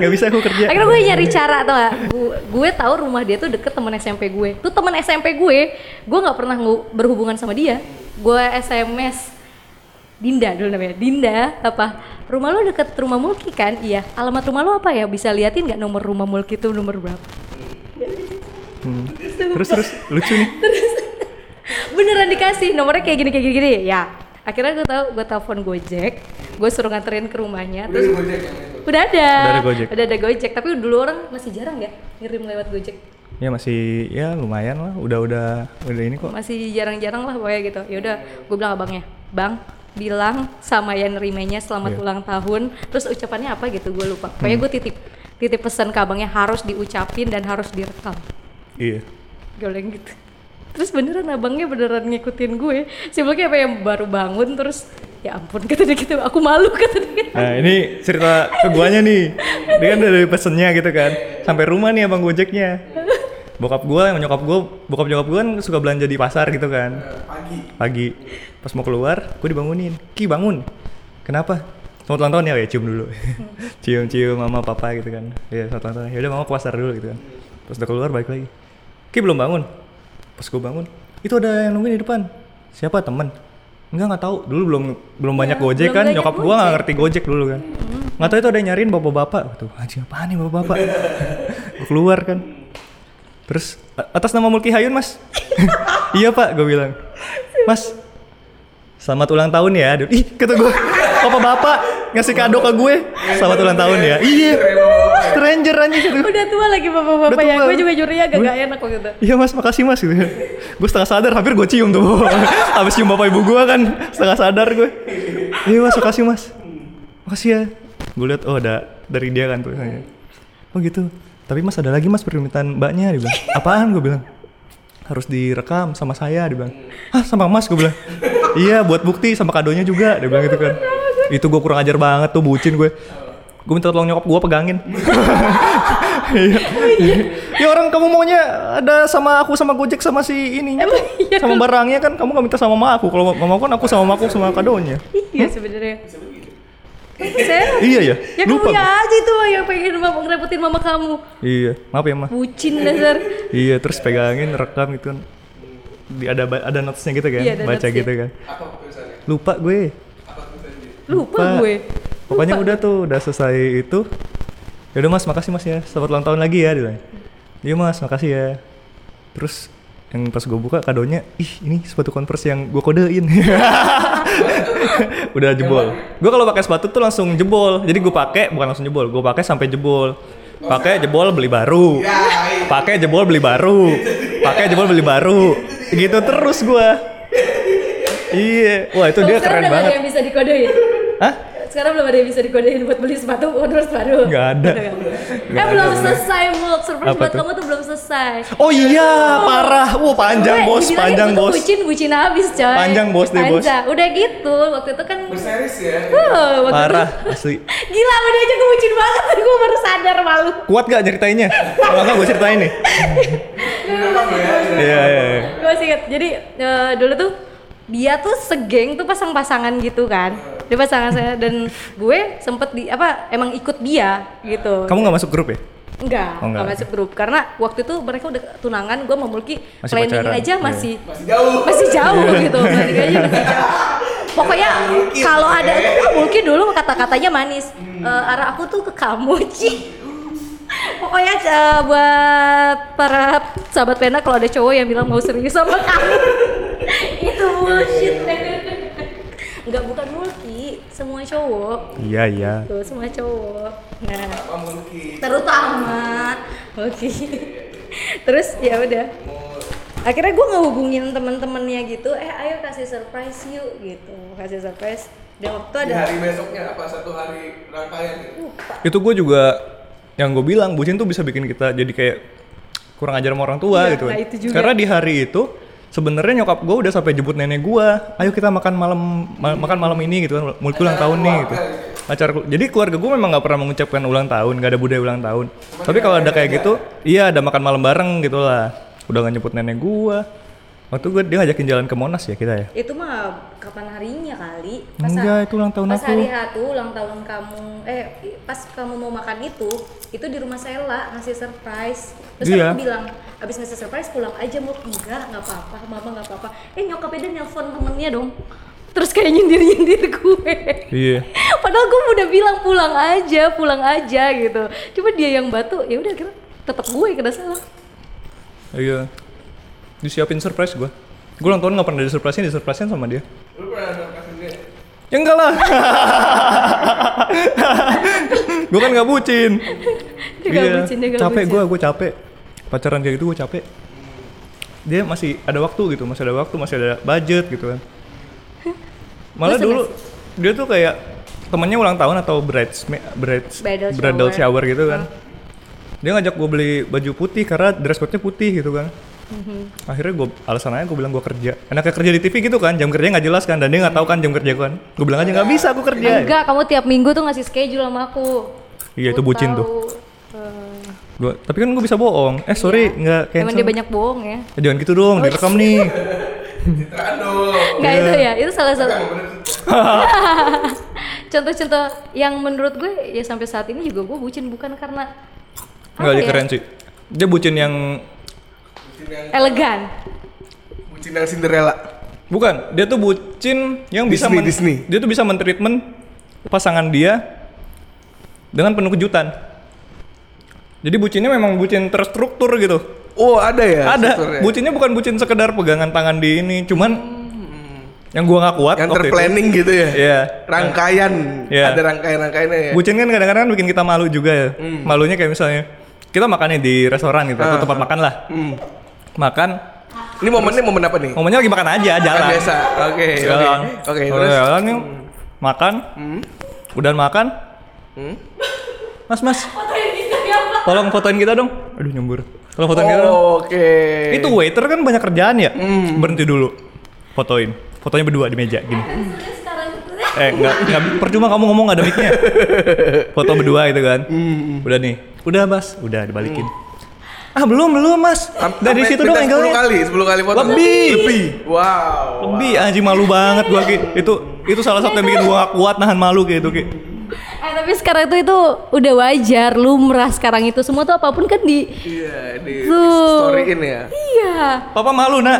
nggak bisa aku kerja Akhirnya gue nyari cara tau gak? Gue, gue tahu rumah dia tuh deket temen SMP gue. Tuh temen SMP gue, gue nggak pernah berhubungan sama dia. Gue SMS Dinda dulu namanya. Dinda apa? Rumah lo deket rumah Mulki kan? Iya. Alamat rumah lo apa ya? Bisa liatin nggak nomor rumah Mulki itu nomor berapa? Hmm. terus terus lucu nih Beneran dikasih nomornya kayak gini kayak gini, gini. Ya. Akhirnya gue tahu, gue telepon Gojek, gue suruh nganterin ke rumahnya, terus udah ada, Udah ada Gojek. udah ada Gojek. Tapi dulu orang masih jarang ya ngirim lewat Gojek. ya masih ya lumayan lah udah udah udah ini kok masih jarang-jarang lah pokoknya gitu ya udah gue bilang abangnya bang bilang sama yang nerimanya selamat Iya. ulang tahun terus ucapannya apa gitu gue lupa pokoknya gue titip titip pesan ke abangnya harus diucapin dan harus direkam iya. Bilang gitu. Terus beneran abangnya beneran ngikutin gue. Sebelumnya apa yang baru bangun terus ya ampun kata dia gitu. Aku malu kata dia. Gitu. Nah ini cerita ke guanya nih. Dia kan udah dari pesennya gitu kan. Sampai rumah nih abang gojeknya. Bokap gue yang nyokap gue Bokap nyokap gue kan suka belanja di pasar gitu kan. Pagi. Pagi. Pas mau keluar gue dibangunin. Ki bangun. Kenapa? Selamat ulang tahun ya, ya cium dulu. Cium-cium mama papa gitu kan. Ya selamat ulang tahun. Ya udah mama ke pasar dulu gitu kan. Terus udah keluar balik lagi Ki belum bangun. Pas gue bangun Itu ada yang nungguin di depan. Siapa? Temen? Enggak nggak tahu. Dulu belum belum banyak Iya, gojek belum kan banyak nyokap gua nggak ngerti gojek dulu kan. Nggak tahu itu ada yang nyariin bapak-bapak. Tuh anjing apaan nih bapak-bapak? Keluar kan. Terus "A- atas nama Mulki Hayun mas. Iya pak gue bilang. Mas selamat ulang tahun ya ih kata gue bapak-bapak ngasih kado ke gue selamat ulang tahun ya. Iya stranger anjing gitu udah tua lagi bapak-bapak ya gue juga curiga agak Gue- gak enak waktu itu Iya mas, makasih mas gitu. gue setengah sadar, hampir gue cium tuh. Habis cium bapak ibu gue kan, setengah sadar gue. Iya mas, makasih mas. Makasih ya. Gue lihat, oh ada dari dia kan tuh. Oh gitu. Tapi mas ada lagi mas permintaan mbaknya, dia bilang. Apaan gue bilang? Harus direkam sama saya, dia bilang. Hah sama mas gue bilang. iya buat bukti sama kadonya juga, dia bilang gitu kan. Itu gue kurang ajar banget tuh, bucin gue. Gue minta tolong nyokap gue pegangin. Iya. ya orang kamu maunya ada sama aku sama Gojek sama si ininya Emang iya, sama barangnya kan kamu gak minta sama mama aku. Kalau mau kan aku sama mama aku sama kadonya. Iya sebenarnya. Saya iya ya Ya kamu lupa. ya gua. aja itu yang pengen mama ngerepotin mama kamu. iya. Maaf ya mah Bucin dasar. iya terus pegangin rekam gitu kan. Di ada ada notesnya gitu kan Iya, ada baca gitu kan. Lupa gue. Lupa. gue. Pokoknya udah tuh udah selesai itu. Ya udah mas makasih mas ya. Selamat ulang tahun lagi ya dia iya mas makasih ya. Terus yang pas gue buka kadonya ih ini sepatu converse yang gue kodein. Udah jebol. Gue kalau pakai sepatu tuh langsung jebol. Jadi gue pakai bukan langsung jebol gue pakai sampai jebol. Pakai jebol beli baru. Pakai jebol beli baru. Pakai jebol beli baru. Gitu terus gue iya. Wah itu dia keren banget. yang bisa dikodein. Hah? Sekarang belum ada yang bisa dikodein buat beli sepatu converse baru. Nggak ada. Nggak eh belum ada. selesai Mulk. Surprise Apa buat tuh? kamu tuh belum selesai. Oh iya, parah. Wah, panjang, Gue bos, panjang, gue tuh bos. bucin bucin habis coy Panjang, bos deh, bos. Panjang. udah gitu waktu itu kan Berseris ya. uh, waktu Parah, itu asli. gila udah aja gue bucin banget gue baru sadar malu Kuat gak ceritainnya? Kalau nggak gue ceritain nih. Iya, iya, iya. gue masih inget jadi eh, dulu tuh dia tuh segeng tuh pasang-pasangan gitu kan. Dia pasangan saya dan gue sempet di apa emang ikut dia gitu. Kamu nggak masuk grup ya? enggak Oh, enggak. enggak masuk grup. Karena waktu itu mereka udah tunangan gue memulki Masih planning pacaran, aja iya. masih Masih jauh. masih jauh gitu. Planning aja masih jauh. Pokoknya kalau ada mungkin dulu kata-katanya manis. Eh, arah aku tuh ke kamu Ci pokoknya eh, buat para sahabat pena kalau ada cowok yang bilang mau serius sama kamu itu bullshit. Enggak bukan mulki semua cowok. Iya, iya. tuh semua cowok. Nah terutama oke terus ya udah. Akhirnya gue ngehubungin teman-temannya gitu eh ayo kasih surprise yuk gitu. Kasih surprise. Dan waktu Di ada hari besoknya apa satu hari rangkaian? Gitu? Itu gue juga yang gue bilang bucin tuh bisa bikin kita jadi kayak kurang ajar sama orang tua Iya, gitu kan. nah itu juga. Karena di hari itu sebenarnya nyokap gue udah sampai jemput nenek gue, ayo kita makan malam ma- makan malam ini gitu kan, mulai ulang tahun nih gitu. Acara jadi keluarga gue memang nggak pernah mengucapkan ulang tahun, nggak ada budaya ulang tahun. Tapi kalau ada kayak gitu, iya ada makan malam bareng gitu lah. Udah nggak nyebut nenek gue. Waktu gue dia ngajakin jalan ke Monas ya kita ya. itu mah kapan harinya kali Enggak, itu ulang tahun pas aku. hari H ulang tahun kamu eh pas kamu mau makan itu itu di rumah Sela ngasih surprise terus Iya. aku bilang abis ngasih surprise pulang aja mau enggak nggak apa-apa mama nggak apa-apa eh nyokapnya dia nelfon temennya dong terus kayak nyindir nyindir gue Iya. padahal gue udah bilang pulang aja pulang aja gitu cuma dia yang batu ya udah kira tetap gue kena salah Iya. Disiapin surprise gue. Gue ulang tahun nggak pernah di surprisein, di surprisein sama dia. Lu pernah surprise dia? Ya enggak lah. gue kan nggak bucin. Dia nggak bucin, dia capek bucin. gue, gue capek. Pacaran kayak gitu gue capek. Dia masih ada waktu gitu, masih ada waktu, masih ada budget gitu kan. Malah dulu dia tuh kayak temennya ulang tahun atau bridesmaid brides, Bridal bridal shower. shower gitu kan. Dia ngajak gue beli baju putih karena dress code-nya putih gitu kan. Mhm. Akhirnya gue alasan aja gue bilang gue kerja. Enaknya kerja di TV gitu kan, jam kerjanya nggak jelas kan, dan dia nggak tahu kan jam kerja gue kan. Gue bilang aja nggak bisa aku kerja. enggak kamu tiap minggu tuh ngasih schedule sama aku Iya itu bucin tuh. Eh, Gua, tapi kan gue bisa bohong. Eh sorry nggak Iya. emang cancel. dia banyak bohong ya Eh, jangan gitu dong, direkam nih. Citraan dong. Enggak Iya. itu ya, itu salah satu Emang contoh-contoh yang menurut gue ya sampai saat ini juga gue bucin bukan karena Nggak apa dia ya, keren sih. Dia bucin yang yang elegan. bucin yang Cinderella. bukan. Dia tuh bucin yang bisa Disney, Disney. Dia tuh bisa mentreatment pasangan dia dengan penuh kejutan. Jadi bucinnya memang bucin terstruktur gitu. Oh ada ya? Ada. strukturnya? Bucinnya bukan bucin sekedar pegangan tangan di ini, cuman yang gua nggak kuat yang itu. terplanning gitu ya? Iya. Rangkaian. Iya. Ada rangkaian-rangkaiannya ya? Bucin kan kadang-kadang bikin kita malu juga ya. Hmm. Malunya kayak misalnya kita makannya di restoran gitu atau Ah, tempat makan lah. Hmm. Makan Ini momennya momen apa nih? momennya lagi makan aja Makan jalan. biasa. Oke. Oke. Jalan. Oke. Terus. jalan nih makan. Hmm. Udah makan. Hmm. Mas, Mas. Tolong fotoin kita dong. Aduh nyembur. Tolong fotoin kita dong. Oke. Itu waiter kan banyak kerjaan ya. Hmm. Berhenti dulu. Fotoin. Fotonya berdua di meja gini. Sekarang Eh enggak, enggak percuma kamu ngomong nggak ada mic-nya. Foto berdua itu kan. Hmm. Udah nih. Udah, Mas. Udah dibalikin. Ah, belum, belum, Mas. Dari situ dong angle 10 angle-nya. kali, 10 kali foto. Lebih. Lebih. Wow. Lebih anjing malu banget gua Ki. Itu itu salah satu yang bikin gua gak kuat nahan malu kayak itu Ki. Eh tapi sekarang itu itu udah wajar, lumrah sekarang itu semua tuh apa pun kan di Iya, di Tuh. storyin ya. Iya. Papa malu, Nak.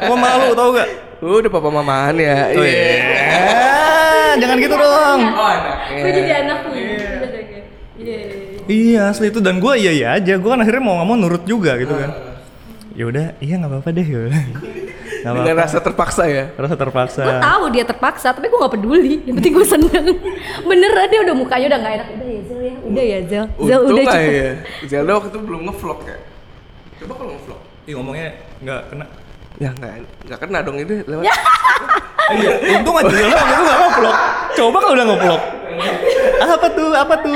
Papa malu tau gak? Udah papa mamahan ya. Tuh, Iya. ya. Jangan gitu dong. Oh, anaknya. Gue jadi. Iya. Iya, asli itu dan gua iya iya aja. Gua kan akhirnya mau nggak mau nurut juga gitu kan. Ya udah, iya nggak apa-apa deh. ya udah. Nggak Dengan apa-apa. rasa terpaksa ya. Rasa terpaksa. Gue tahu dia terpaksa, tapi gue gak peduli. Yang penting gue seneng. Beneran dia udah mukanya udah gak enak. Udah ya Zel ya, udah ya Zel. Zel udah cukup. ya. Zelda waktu itu belum ngevlog ya. Coba kalau ngevlog. Ih ngomongnya nggak kena. Ya nggak nggak kena dong itu lewat. Iya, untung aja Zelda waktu itu nggak nge-vlog. Coba kalau udah nge-vlog. Apa tuh? Apa tuh?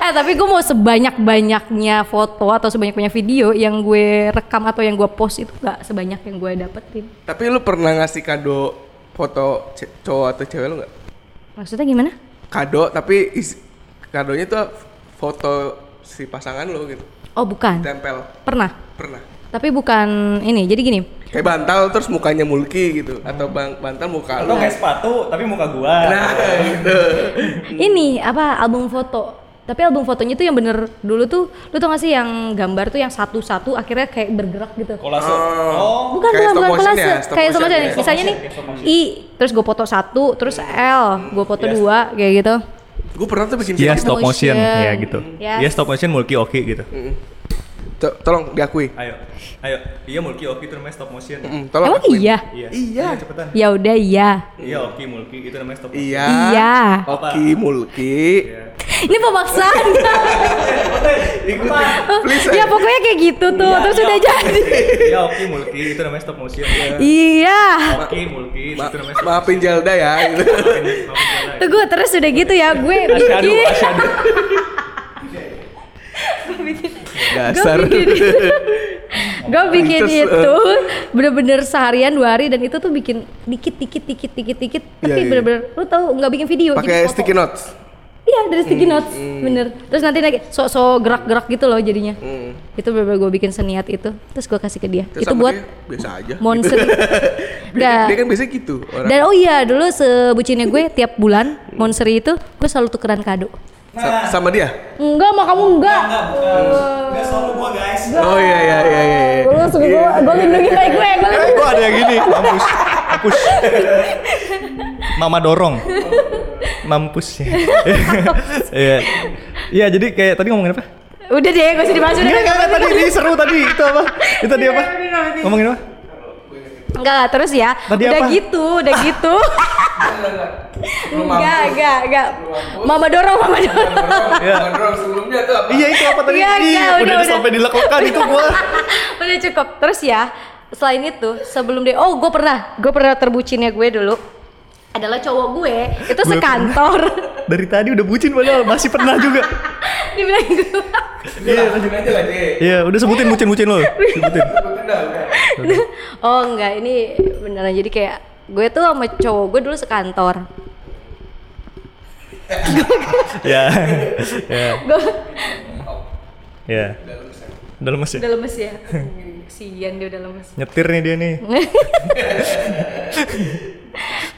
Eh tapi gue mau sebanyak-banyaknya foto atau sebanyak-banyak video yang gue rekam atau yang gue post itu gak sebanyak yang gue dapetin. Tapi lu pernah ngasih kado foto ce- cowok atau cewek lu nggak? Maksudnya gimana? Kado tapi is- kadonya tuh foto si pasangan lu gitu. Oh bukan, Tempel. pernah. Pernah. Tapi bukan ini, jadi gini. Kayak bantal terus mukanya Mulki gitu atau bang bantal muka lu. Atau kayak sepatu tapi muka gua. Nah, gitu. Ini apa album foto. Tapi album fotonya tuh yang bener dulu tuh, lu tau gak sih yang gambar tuh yang satu-satu akhirnya kayak bergerak gitu. Kolase. Oh. Bukan, Kayak bukan, stop bukan motion kolase. ya, stop kayak motion sama aja ya. nih. Misalnya nih, I, terus gue foto satu, terus L, gue foto dua, kayak gitu. Gue pernah tuh bikin Iya video. stop motion, motion. ya gitu. Yes. Iya stop motion mulki oke gitu. To- tolong diakui. Ayo, ayo. Iya mulki oke itu namanya stop motion. Mm, tolong Emang akuin. iya? Iya. Iya. cepetan. Ya udah iya. Iya oke mulki itu namanya stop motion. Iya. Iya. Oki Mulki. Iya. Ini pemaksaan. Ikutin. Please. ya eh. pokoknya kayak gitu tuh, terus udah jadi. Iya oke mulki itu namanya stop motion. iya. Oke mulki itu Ma- namanya stop maafin Zelda ya. Gitu. motion. Tuh gue terus udah gitu ya, gue Asyadu, bikin. Dasar. bikin gue bikin Terus, eh. itu bener-bener seharian dua hari dan itu tuh bikin dikit dikit dikit dikit dikit tapi Iya, iya. bener-bener lu tahu nggak bikin video Pakai sticky notes. iya dari sticky Hmm, notes bener terus nanti lagi sok-sok gerak-gerak gitu loh jadinya Hmm. itu bener-bener gue bikin seniat itu terus gue kasih ke dia Terus itu buat dia biasa aja. monster Dia, dia kan biasa gitu orang. dan oh iya dulu sebucinnya gue tiap bulan monster itu gue selalu tukeran kado Sa- sama dia. enggak mah kamu enggak Enggak selalu gua guys. Oh iya iya iya iya. iya. Lu suka gue, gue lindungi baik gue, gue lindungi Gua ada yang gini, mampus. Mampus. Mama dorong. Mampus ya. Iya. Iya, jadi kayak tadi ngomongin apa? Udah deh, gak usah dibahas udah. Enggak, enggak, tadi ini seru tadi. Itu apa? Itu tadi apa? Ngomongin apa? Enggak, terus ya. Tadi udah apa? gitu, udah gitu. Enggak, enggak, enggak. Mama dorong, mama dorong. Iya. Kontrol sebelumnya tuh apa? Iya, itu apa tadi? Iya, Ih, iya, udah, udah, udah. sampai dileklekan itu gua. udah cukup. Terus ya, selain itu, sebelum dia, oh gue pernah, gue pernah terbucinnya gue dulu adalah cowok gue itu Gue sekantor Dari tadi udah bucin padahal masih pernah juga. dibilang gue Iya, lanjutin aja lah deh. Iya, udah sebutin bucin-bucin lo. Sebutin. Sebutin dah, udah. oh enggak ini beneran jadi kayak gue tuh sama cowok gue dulu sekantor Ya. Ya. Ya. Udah lemes ya? udah lemes ya kesian dia udah lemes Nyetir nih dia nih.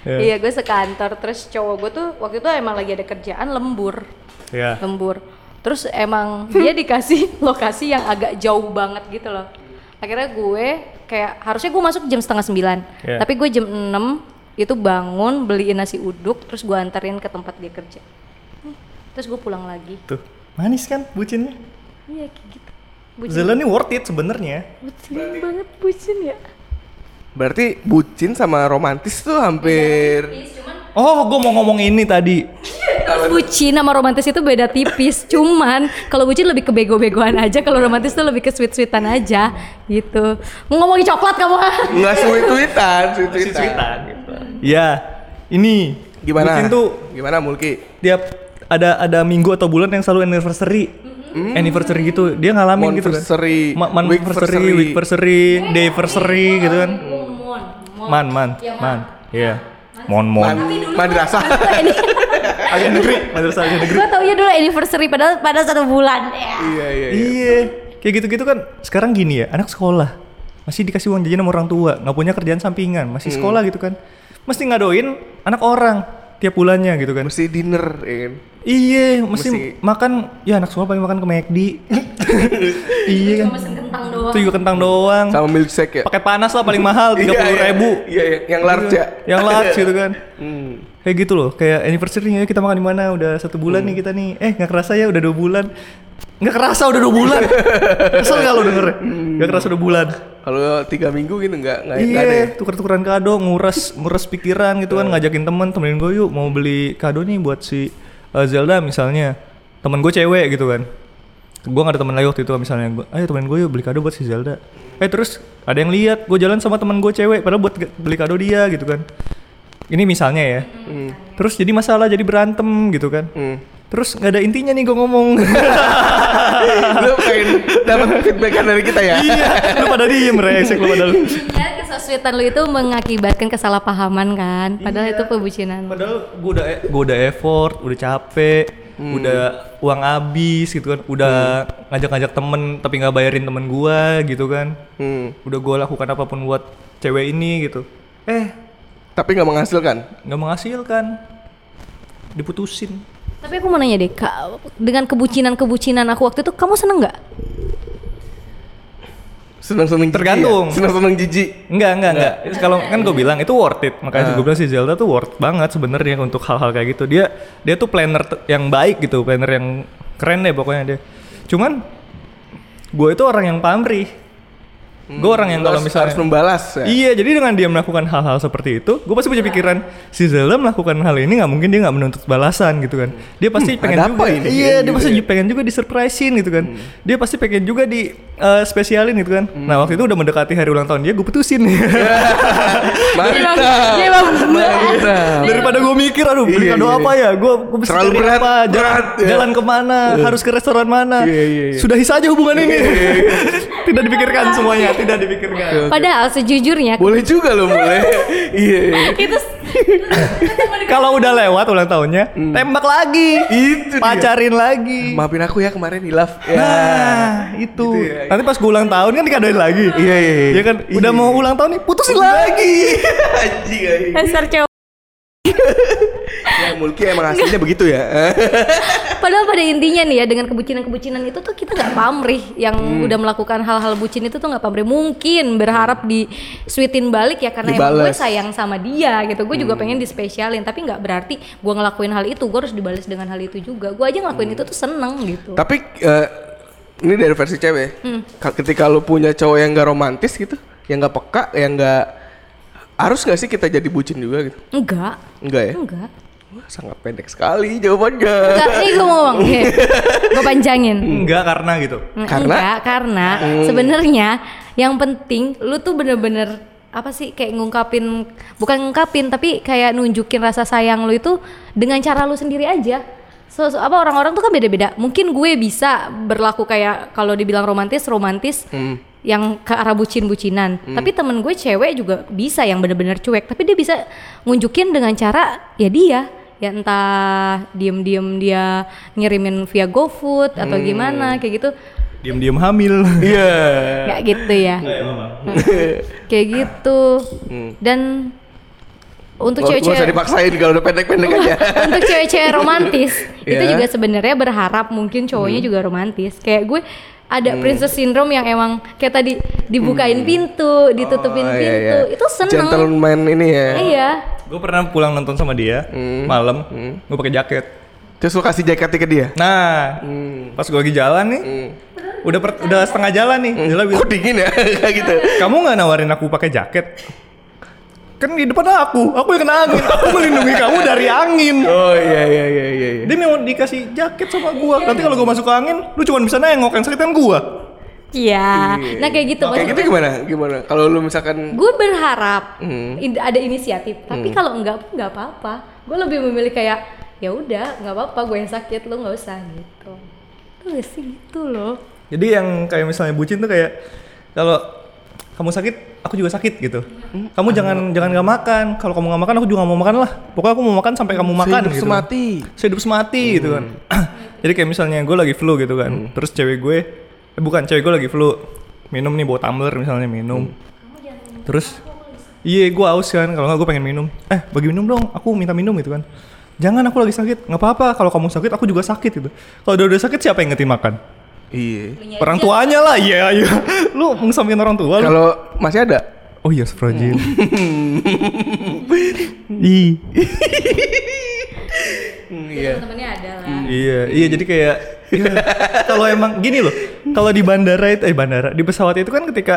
Ya. Iya gue sekantor terus cowok gue tuh waktu itu emang lagi ada kerjaan lembur Ya. lembur terus emang dia dikasih lokasi yang agak jauh banget gitu loh akhirnya gue kayak harusnya gue masuk jam setengah sembilan Iya. tapi gue jam 6 itu bangun beliin nasi uduk terus gue anterin ke tempat dia kerja Hmm, terus gue pulang lagi Tuh. Manis kan bucinnya? iya kayak gitu bucin, Zela nih worth it sebenarnya. bucin banget bucin ya Berarti bucin sama romantis tuh hampir Oh, gue mau ngomong ini tadi. Terus bucin sama romantis itu beda tipis. Cuman kalau bucin lebih ke bego-begoan aja, kalau romantis tuh lebih ke sweet-sweetan aja gitu. Mau ngomongin coklat kamu? nggak sweet-sweetan, sweet-sweetan. Gitu. Ya, ini Gimana? Bucin tuh Gimana Mulki? tiap ada ada minggu atau bulan yang selalu anniversary. Anniversary gitu, dia ngalamin gitu kan. Monversary, Ma Manversary, weekversary. weekversary, dayversary gitu kan. Man, man, Ya, man. Iya. Mon, mon. Madrasah. Agak negeri, madrasah agak negeri. Gue tau ya dulu anniversary padahal pada satu bulan. Ya. iya iya. iya. Iya, kayak gitu-gitu kan sekarang gini ya, anak sekolah masih dikasih uang jajan sama orang tua, nggak punya kerjaan sampingan, masih sekolah gitu kan, mesti ngadoin anak orang tiap bulannya gitu kan. Mesti dinner, ya kan? Iya, mesti, Mesti- makan, ya anak sekolah paling makan ke McD. iya kan, Cuma mesen kentang doang. itu juga kentang doang. Sama milkshake ya. Pakai panas lah paling mahal tiga puluh Iya, ribu. Iya, iya, yang large ya. Yang large gitu kan. Hmm. Kayak gitu loh, kayak anniversary ya kita makan di mana udah satu bulan nih kita nih. Eh nggak kerasa ya udah dua bulan. Nggak kerasa udah dua bulan. Kesel nggak lo denger? Nggak kerasa dua bulan. Kalau tiga minggu gitu nggak nggak nggak ada ya. Iya, tuker-tukeran kado, nguras nguras pikiran gitu kan, ngajakin temen temenin gue yuk mau beli kado nih buat si uh, Zelda misalnya. Temen gue cewek gitu kan. Gue gak ada temen lagi waktu itu misalnya gue, ayo temen gue yuk beli kado buat si Zelda. Eh terus ada yang lihat gue jalan sama temen gue cewek, padahal buat beli kado dia gitu kan. ini misalnya ya. Terus jadi masalah jadi berantem gitu kan. Hmm. Terus nggak ada intinya nih gue ngomong. lu pengen dapat feedbackan dari kita ya? iya, lu pada diem resek lu pada lu. Kan kesesuaian lu itu mengakibatkan kesalahpahaman kan. Padahal itu pembucinan. Padahal gue udah gue udah effort, udah capek, udah uang habis gitu kan, udah ngajak-ngajak temen tapi nggak bayarin temen gua gitu kan. Hmm. Udah gue lakukan apa pun buat cewek ini gitu. Eh, Tapi nggak menghasilkan. nggak menghasilkan. Diputusin. Tapi aku mau nanya deh, Kak, dengan kebucinan-kebucinan aku waktu itu kamu seneng nggak? Seneng-seneng jijik Tergantung. ya? Seneng-seneng jijik. Enggak, enggak, enggak. Kalau kan gue bilang itu worth it. Makanya gue bilang si Zelda tuh worth banget sebenarnya untuk hal-hal kayak gitu. Dia dia tuh planner yang baik gitu, planner yang keren deh pokoknya dia. Cuman gue itu orang yang pamrih. Gue orang yang kalau misalnya harus membalas ya. Iya, jadi dengan dia melakukan hal-hal seperti itu, gue pasti punya pikiran si Zelda melakukan hal ini nggak mungkin dia nggak menuntut balasan gitu kan. Dia pasti Hmm, pengen ada juga, apa ini? iya, dia Gitu pasti ya. pengen juga disurprisein gitu kan. Dia pasti pengen juga di eh, spesialin gitu kan. Hmm. Nah waktu itu udah mendekati hari ulang tahun dia, gue putusin. Mantap. Iya. Daripada gue mikir, aduh beli Iya, kado iya. apa ya? Gue gue mesti Terlalu berat, apa? Jalan, berat, ya. jalan ke mana? Harus ke restoran mana? Iya, iya, iya. Sudahi saja hubungan ini. tidak dipikirkan semuanya, tidak dipikirkan. Padahal sejujurnya Boleh juga loh, boleh. Iya. iya. itu Kalau udah lewat ulang tahunnya, tembak lagi. Itu dia. pacarin lagi. Maafin aku ya kemarin hilaf. Ya. Nah, itu. Gitu ya. Nanti pas gue ulang tahun kan dikadoin lagi. Iya, iya, iya. Ya kan, udah Iya. mau ulang tahun nih, putusin lagi. Anjing anjing. dasar cowok. Ya Mulki emang aslinya begitu ya. Padahal pada intinya nih ya dengan kebucinan-kebucinan itu tuh kita nggak pamrih yang udah melakukan hal-hal bucin itu tuh nggak pamrih. Mungkin berharap di sweetin balik ya karena emang gue sayang sama dia gitu. Gue juga pengen dispesialin tapi nggak berarti gue ngelakuin hal itu gue harus dibalas dengan hal itu juga. Gue aja ngelakuin itu tuh seneng gitu. Tapi eh, ini dari versi cewek. Ka- Ketika lu punya cowok yang gak romantis gitu, yang gak peka, yang gak harus gak sih kita jadi bucin juga gitu? Enggak, Enggak ya? enggak. Wah, sangat pendek sekali jawabannya. Enggak, nih gue mau ngomong. gue panjangin. Enggak karena gitu. Karena? Enggak, karena sebenarnya yang penting lu tuh bener-bener apa sih kayak ngungkapin bukan ngungkapin tapi kayak nunjukin rasa sayang lu itu dengan cara lu sendiri aja. So, so- apa orang-orang tuh kan beda-beda. Mungkin gue bisa berlaku kayak kalau dibilang romantis, romantis yang ke arah bucin-bucinan. Tapi temen gue cewek juga bisa yang bener-bener cuek. Tapi dia bisa ngunjukin dengan cara ya dia ya entah diem-diem dia ngirimin via GoFood atau gimana kayak gitu Diam-diam hamil. Iya. kayak gitu ya kayak gitu dan untuk nggak usah cewek-cewek dipaksain kalau udah pendek-pendek aja. untuk cewek-cewek romantis itu Ya. juga sebenarnya berharap mungkin cowoknya juga romantis kayak gue ada princess syndrome yang emang kayak tadi dibukain pintu ditutupin Oh, iya, pintu. iya. itu seneng. Gentleman ini ya. iya. Gue pernah pulang nonton sama dia malam, gue pakai jaket. Terus lu kasih jaketnya ke dia. Nah, pas gue lagi jalan nih, udah per- udah setengah jalan nih, Zela bilang, Kok dingin ya? Kayak gitu. kamu nggak nawarin aku pakai jaket? Kan di depan aku, aku yang kena angin, aku melindungi kamu dari angin. Oh iya iya iya iya. iya. Dia mau dikasih jaket sama gua. Nanti kalau gua masuk ke angin, lu cuma bisa nengok yang sakit kan gua. iya nah kayak gitu Kayak gitu gimana? Gimana? Kalau lu misalkan gue berharap Hmm. ada inisiatif tapi kalau enggak pun nggak apa-apa gue lebih memilih kayak ya udah nggak apa-apa gue yang sakit lo nggak usah gitu tuh gak sih gitu loh Jadi yang kayak misalnya bucin tuh kayak kalau kamu sakit, aku juga sakit gitu. Kamu jangan jangan nggak makan. Kalau kamu nggak makan, aku juga nggak mau makan lah. Pokoknya aku mau makan sampai kamu makan Sehidup gitu. semati. Sehidup semati gitu kan. Jadi kayak misalnya gue lagi flu gitu kan. Terus cewek gue, eh, bukan cewek gue lagi flu. Minum nih bawa tumbler misalnya minum. Terus iya gue aus kan. Kalau nggak gue pengen minum. Eh bagi minum dong. Aku minta minum gitu kan. Jangan aku lagi sakit. nggak apa-apa. Kalau kamu sakit, aku juga sakit gitu. Kalau udah udah sakit siapa yang ngetin makan? Iya. Orang tuanya lah, iya iya. Lu mengesampingkan orang tua lu. Kalau masih ada Oh iya. Ih. Iya. temennya ada lah Iya, iya jadi kayak ya, kalau emang gini loh, kalau di bandara itu eh bandara di pesawat itu kan ketika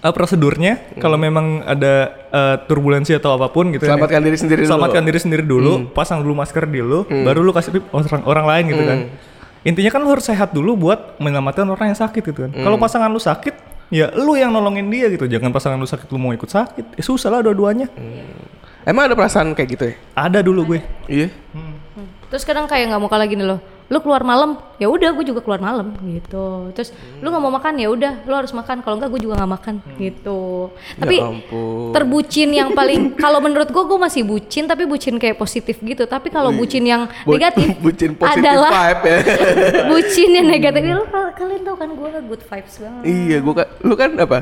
eh, prosedurnya kalau memang ada eh, turbulensi atau apa pun gitu kan ya, Selamatkan diri sendiri dulu. selamatkan diri sendiri dulu, pasang dulu masker di lu, baru lu kasih orang orang lain gitu kan. Intinya kan lu harus sehat dulu buat menyelamatkan orang yang sakit gitu kan. Kalau pasangan lu sakit, ya lu yang nolongin dia gitu. Jangan pasangan lu sakit lu mau ikut sakit. Ya susah lah dua-duanya. Emang ada perasaan kayak gitu ya? Ada dulu gue. Iya. Terus kadang kayak nggak mau kalah gini loh. Lu keluar malam, ya udah gue juga keluar malam gitu. Terus lu nggak mau makan ya udah, lu harus makan. Kalau enggak gue juga nggak makan gitu. Tapi Ya ampun. terbucin yang paling kalau menurut gue gue masih bucin tapi bucin kayak positif gitu. Tapi kalau bucin yang Bu- negatif bucin positif adalah vibe ya. bucin yang negatif. Ya, lu kal- kalian tahu kan gue good vibes banget. iya, gua kan lu kan apa?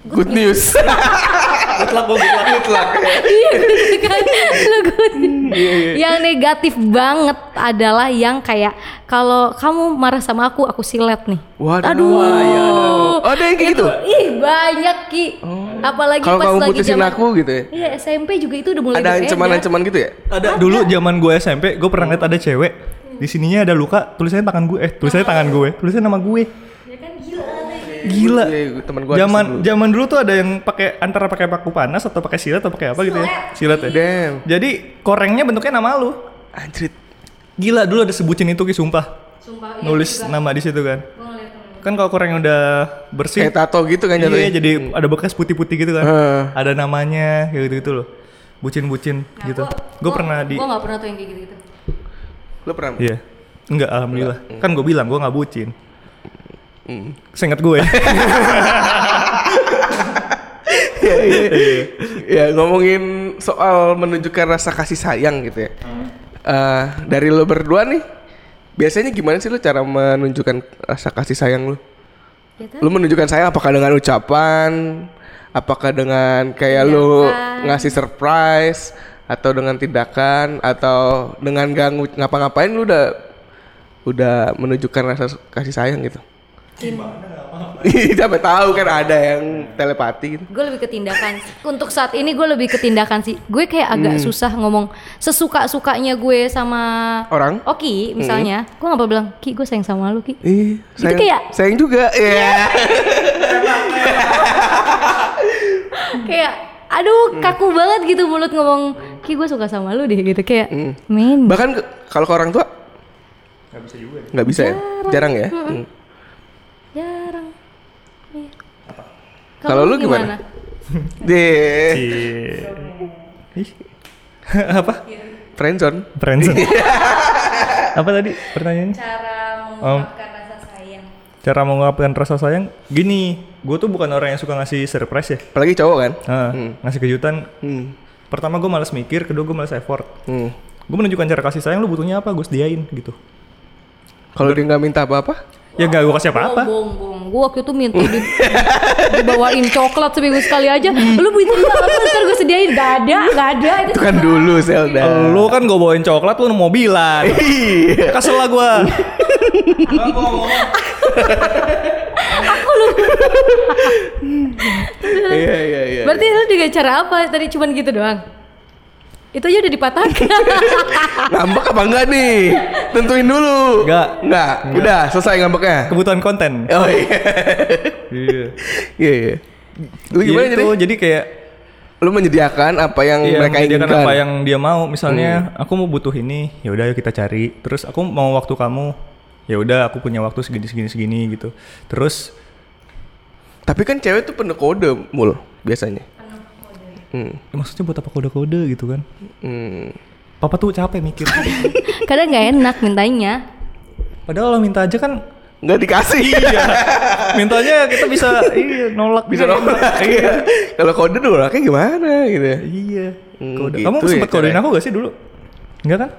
Good, news. Good luck, good luck. Good luck. Iya gitu kan. Lu good. Iya, Yang negatif banget adalah yang kayak kalau kamu marah sama aku, aku silet nih. Waduh. Aduh. Wah, iya, aduh. Oh, ada yang kayak gitu? Oh. Ih, banyak Ki. Apalagi Kalau pas kamu lagi putusin zaman aku gitu ya. Iya, SMP juga itu udah mulai Ada ancaman-ancaman gitu ya? Ada dulu zaman gue SMP, gue pernah liat ada cewek di sininya ada luka, tulisannya tangan gue, eh tulisannya tangan gue, tulisannya nama gue. Ya kan gila. Gila. Iya, teman gua Zaman dulu. zaman dulu tuh ada yang pakai antara pakai paku panas atau pakai silet atau pakai apa gitu ya? Silet ya. Damn. Jadi korengnya bentuknya nama lu. Anjrit. Gila dulu ada sebutin itu ki sumpah. Sumpah iya Nulis juga. nama di situ kan. Kan kalau koreng udah bersih Kayak tato gitu kan Iya, jatuhnya. jadi ada bekas putih-putih gitu kan. Ada namanya kayak gitu-gitu loh. Bucin-bucin Nah, gitu. gua- Gue pernah di Gua gak pernah tuh yang kayak gitu-gitu. Lu pernah? Iya. Enggak, alhamdulillah. Kan gue bilang gue nggak bucin. Hmm. Seingat gue. Iya, iya. Ya ngomongin soal menunjukkan rasa kasih sayang gitu ya. Eh, dari lo berdua nih, biasanya gimana sih lo cara menunjukkan rasa kasih sayang lo? Ya kan? Lo menunjukkan sayang apakah dengan ucapan, apakah dengan kayak lo ngasih surprise, atau dengan tindakan, atau dengan gak ngu- ngapa-ngapain lo udah udah menunjukkan rasa kasih sayang gitu. Sampai tahu kan ada yang telepati gitu. gue lebih ke tindakan untuk saat ini gue lebih ke tindakan sih gue kayak agak Hmm. susah ngomong sesuka sukanya gue sama Orang? Oki misalnya gue nggak boleh bilang Ki gue sayang sama lu Ki Ih, Itu sayang, kayak- sayang juga. Iya. kayak aduh kaku banget gitu mulut ngomong Ki gue suka sama lu deh gitu kayak men Bahkan ke- kalau ke orang tua nggak bisa juga. Nggak bisa ya? Jarang ya? Hmm. Jarang Iya. Kalau lu gimana? Deh, Ih. apa? friendzone. Friendzone. apa tadi pertanyaannya? cara mengungkapkan rasa sayang Cara mengungkapkan rasa sayang gini, gue tuh bukan orang yang suka ngasih surprise ya. Apalagi cowok kan? Nah, Hmm. ngasih kejutan. Hmm. Pertama gue males mikir, kedua gue males effort. Hmm. Gue menunjukkan cara kasih sayang, lu butuhnya apa, gue sediain gitu. Kalau dia nggak minta apa-apa, Ya gak gue kasih apa-apa. Bohong, bohong. Gue waktu itu minta di, dibawain coklat seminggu sekali aja. Lu minta apa? Ntar gue sediain. Gak ada, gak ada. Itu itu kan dulu Zelda. Lu kan gue bawain coklat, lu mobilan. Iya. Kesel lah gue. Iya iya iya. Berarti lu dengan cara apa? Tadi cuman gitu doang. Itu aja udah dipatahkan. Ngambek apa enggak nih? Tentuin dulu. Nggak. Enggak. Udah selesai ngambeknya. Kebutuhan konten. Oh iya. Iya. Iya iya. Lu gimana Gitu, jadi? jadi kayak Lu menyediakan apa yang Iya, mereka menyediakan inginkan. apa yang dia mau. Misalnya, aku mau butuh ini, ya udah ayo kita cari. Terus aku mau waktu kamu, ya udah aku punya waktu segini segini segini gitu. Terus Tapi kan cewek tuh penuh kode mul biasanya. Hmm. ya maksudnya buat apa kode-kode gitu kan? Hmm. Papa tuh capek mikir. Kadang nggak enak mintanya. Padahal kalau minta aja kan Nggak dikasih. iya. Mintanya kita bisa iya nolak Bisa nolak. Iya. Kalau kode nolaknya gimana gitu ya? Iya. Hmm, Kode. gitu Kamu ya sempet kodein caranya. aku gak sih dulu? Enggak kan?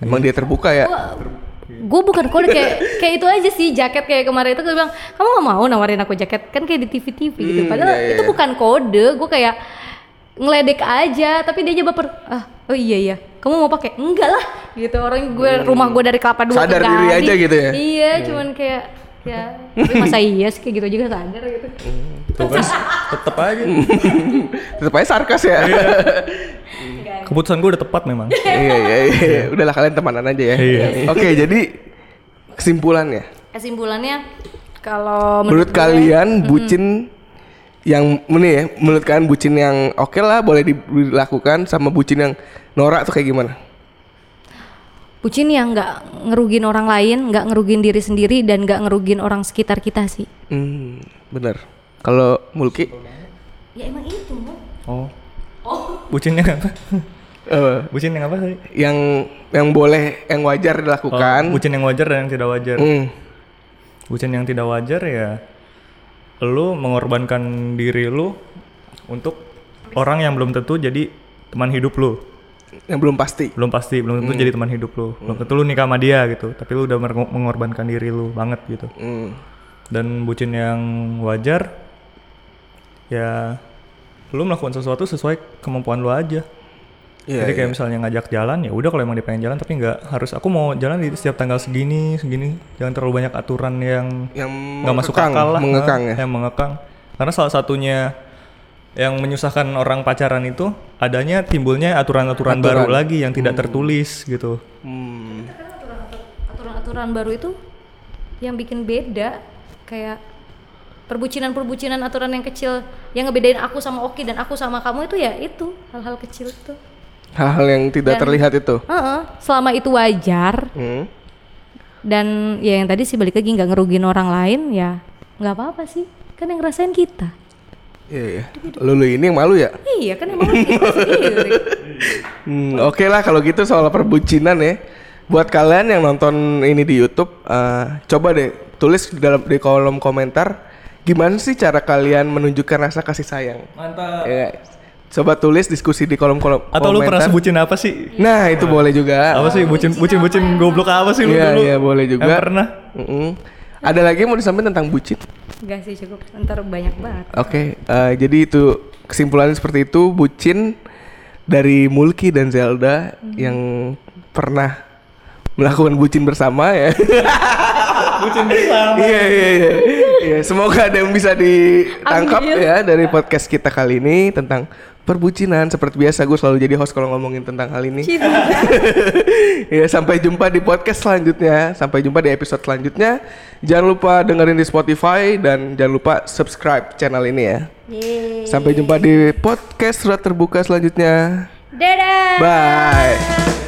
Emang dia terbuka ya? Gue bukan kode kayak kayak itu aja sih jaket kayak kemarin itu gue bilang kamu gak mau nawarin aku jaket kan kayak di TV TV gitu. Hmm, Padahal iya, iya, itu iya. bukan kode. Gue kayak ngeledek aja tapi dia aja baper ah oh iya iya kamu mau pakai enggak lah gitu orang gue rumah gue dari kelapa dua Hmm. Sadar ke diri aja gitu ya? iya cuman kayak ya tapi masa iya sih kayak gitu juga sadar gitu Tuh kan tetep aja. Tetep aja sarkas ya. Keputusan gue udah tepat memang. iya iya iya. Udahlah kalian temanan aja ya. Iya. Oke, jadi kesimpulannya kesimpulannya kalau menurut gue- kalian bucin yang ini ya, menurut kalian bucin yang oke lah boleh dilakukan sama bucin yang norak tuh kayak gimana? bucin yang nggak ngerugin orang lain nggak ngerugin diri sendiri dan nggak ngerugin orang sekitar kita sih Hmm, bener. Kalau Mulki ya emang itu. Oh. bucin yang apa? Eh, bucin yang apa sih? yang yang boleh yang wajar dilakukan. Oh, bucin yang wajar dan yang tidak wajar. Hmm. Bucin yang tidak wajar ya lu mengorbankan diri lu untuk orang yang belum tentu jadi teman hidup lu. Yang belum pasti. Belum pasti, belum tentu jadi teman hidup lu. Belum tentu lu nikah sama dia gitu, tapi lu udah mengorbankan diri lu banget gitu. Hmm. Dan bucin yang wajar ya lu melakukan sesuatu sesuai kemampuan lu aja. Iya, Jadi kayak iya. misalnya ngajak jalan ya udah kalau emang dia pengen jalan tapi nggak harus aku mau jalan di setiap tanggal segini segini jangan terlalu banyak aturan yang yang nggak masuk mengekang, akal lah mengekang nah, ya. yang mengekang karena salah satunya yang menyusahkan orang pacaran itu adanya timbulnya aturan-aturan baru lagi yang tidak tertulis gitu Hmm. aturan-aturan baru itu yang bikin beda kayak perbucinan-perbucinan aturan yang kecil yang ngebedain aku sama Oki dan aku sama kamu itu ya itu hal-hal kecil itu. Hal-hal yang tidak Dan- terlihat itu. Heeh, selama itu wajar Hmm. dan ya yang tadi sih balik lagi nggak ngerugin orang lain ya nggak apa-apa sih kan yang ngerasain kita. Iya iya. Lulu ini yang malu ya. Iya kan emang kita sendiri. Hmm, Oke lah kalau gitu soal perbucinan ya. Buat kalian yang nonton ini di YouTube, eh, coba deh tulis di dalam di kolom komentar gimana sih cara kalian menunjukkan rasa kasih sayang. mantap Ya, coba tulis diskusi di kolom kolom atau lu pernah sebutin apa sih Nah itu boleh juga. apa sih bucin bucin bucin goblok apa sih lu Iya dulu iya boleh juga. Yang pernah Mm-mm. Ada lagi yang mau disampaikan tentang bucin? Enggak sih cukup ntar banyak banget. Oke, eh, jadi itu kesimpulannya seperti itu. Bucin dari Mulki dan Zelda yang pernah melakukan bucin bersama ya. bucin bersama Iya iya iya. Iya, semoga ada yang bisa ditangkap Ambil. ya dari podcast kita kali ini tentang perbucinan. Seperti biasa gue selalu jadi host kalau ngomongin tentang hal ini. ya sampai jumpa di podcast selanjutnya. Sampai jumpa di episode selanjutnya. Jangan lupa dengerin di Spotify dan jangan lupa subscribe channel ini ya. Yeay. Sampai jumpa di podcast surat terbuka selanjutnya. Dadah. Bye.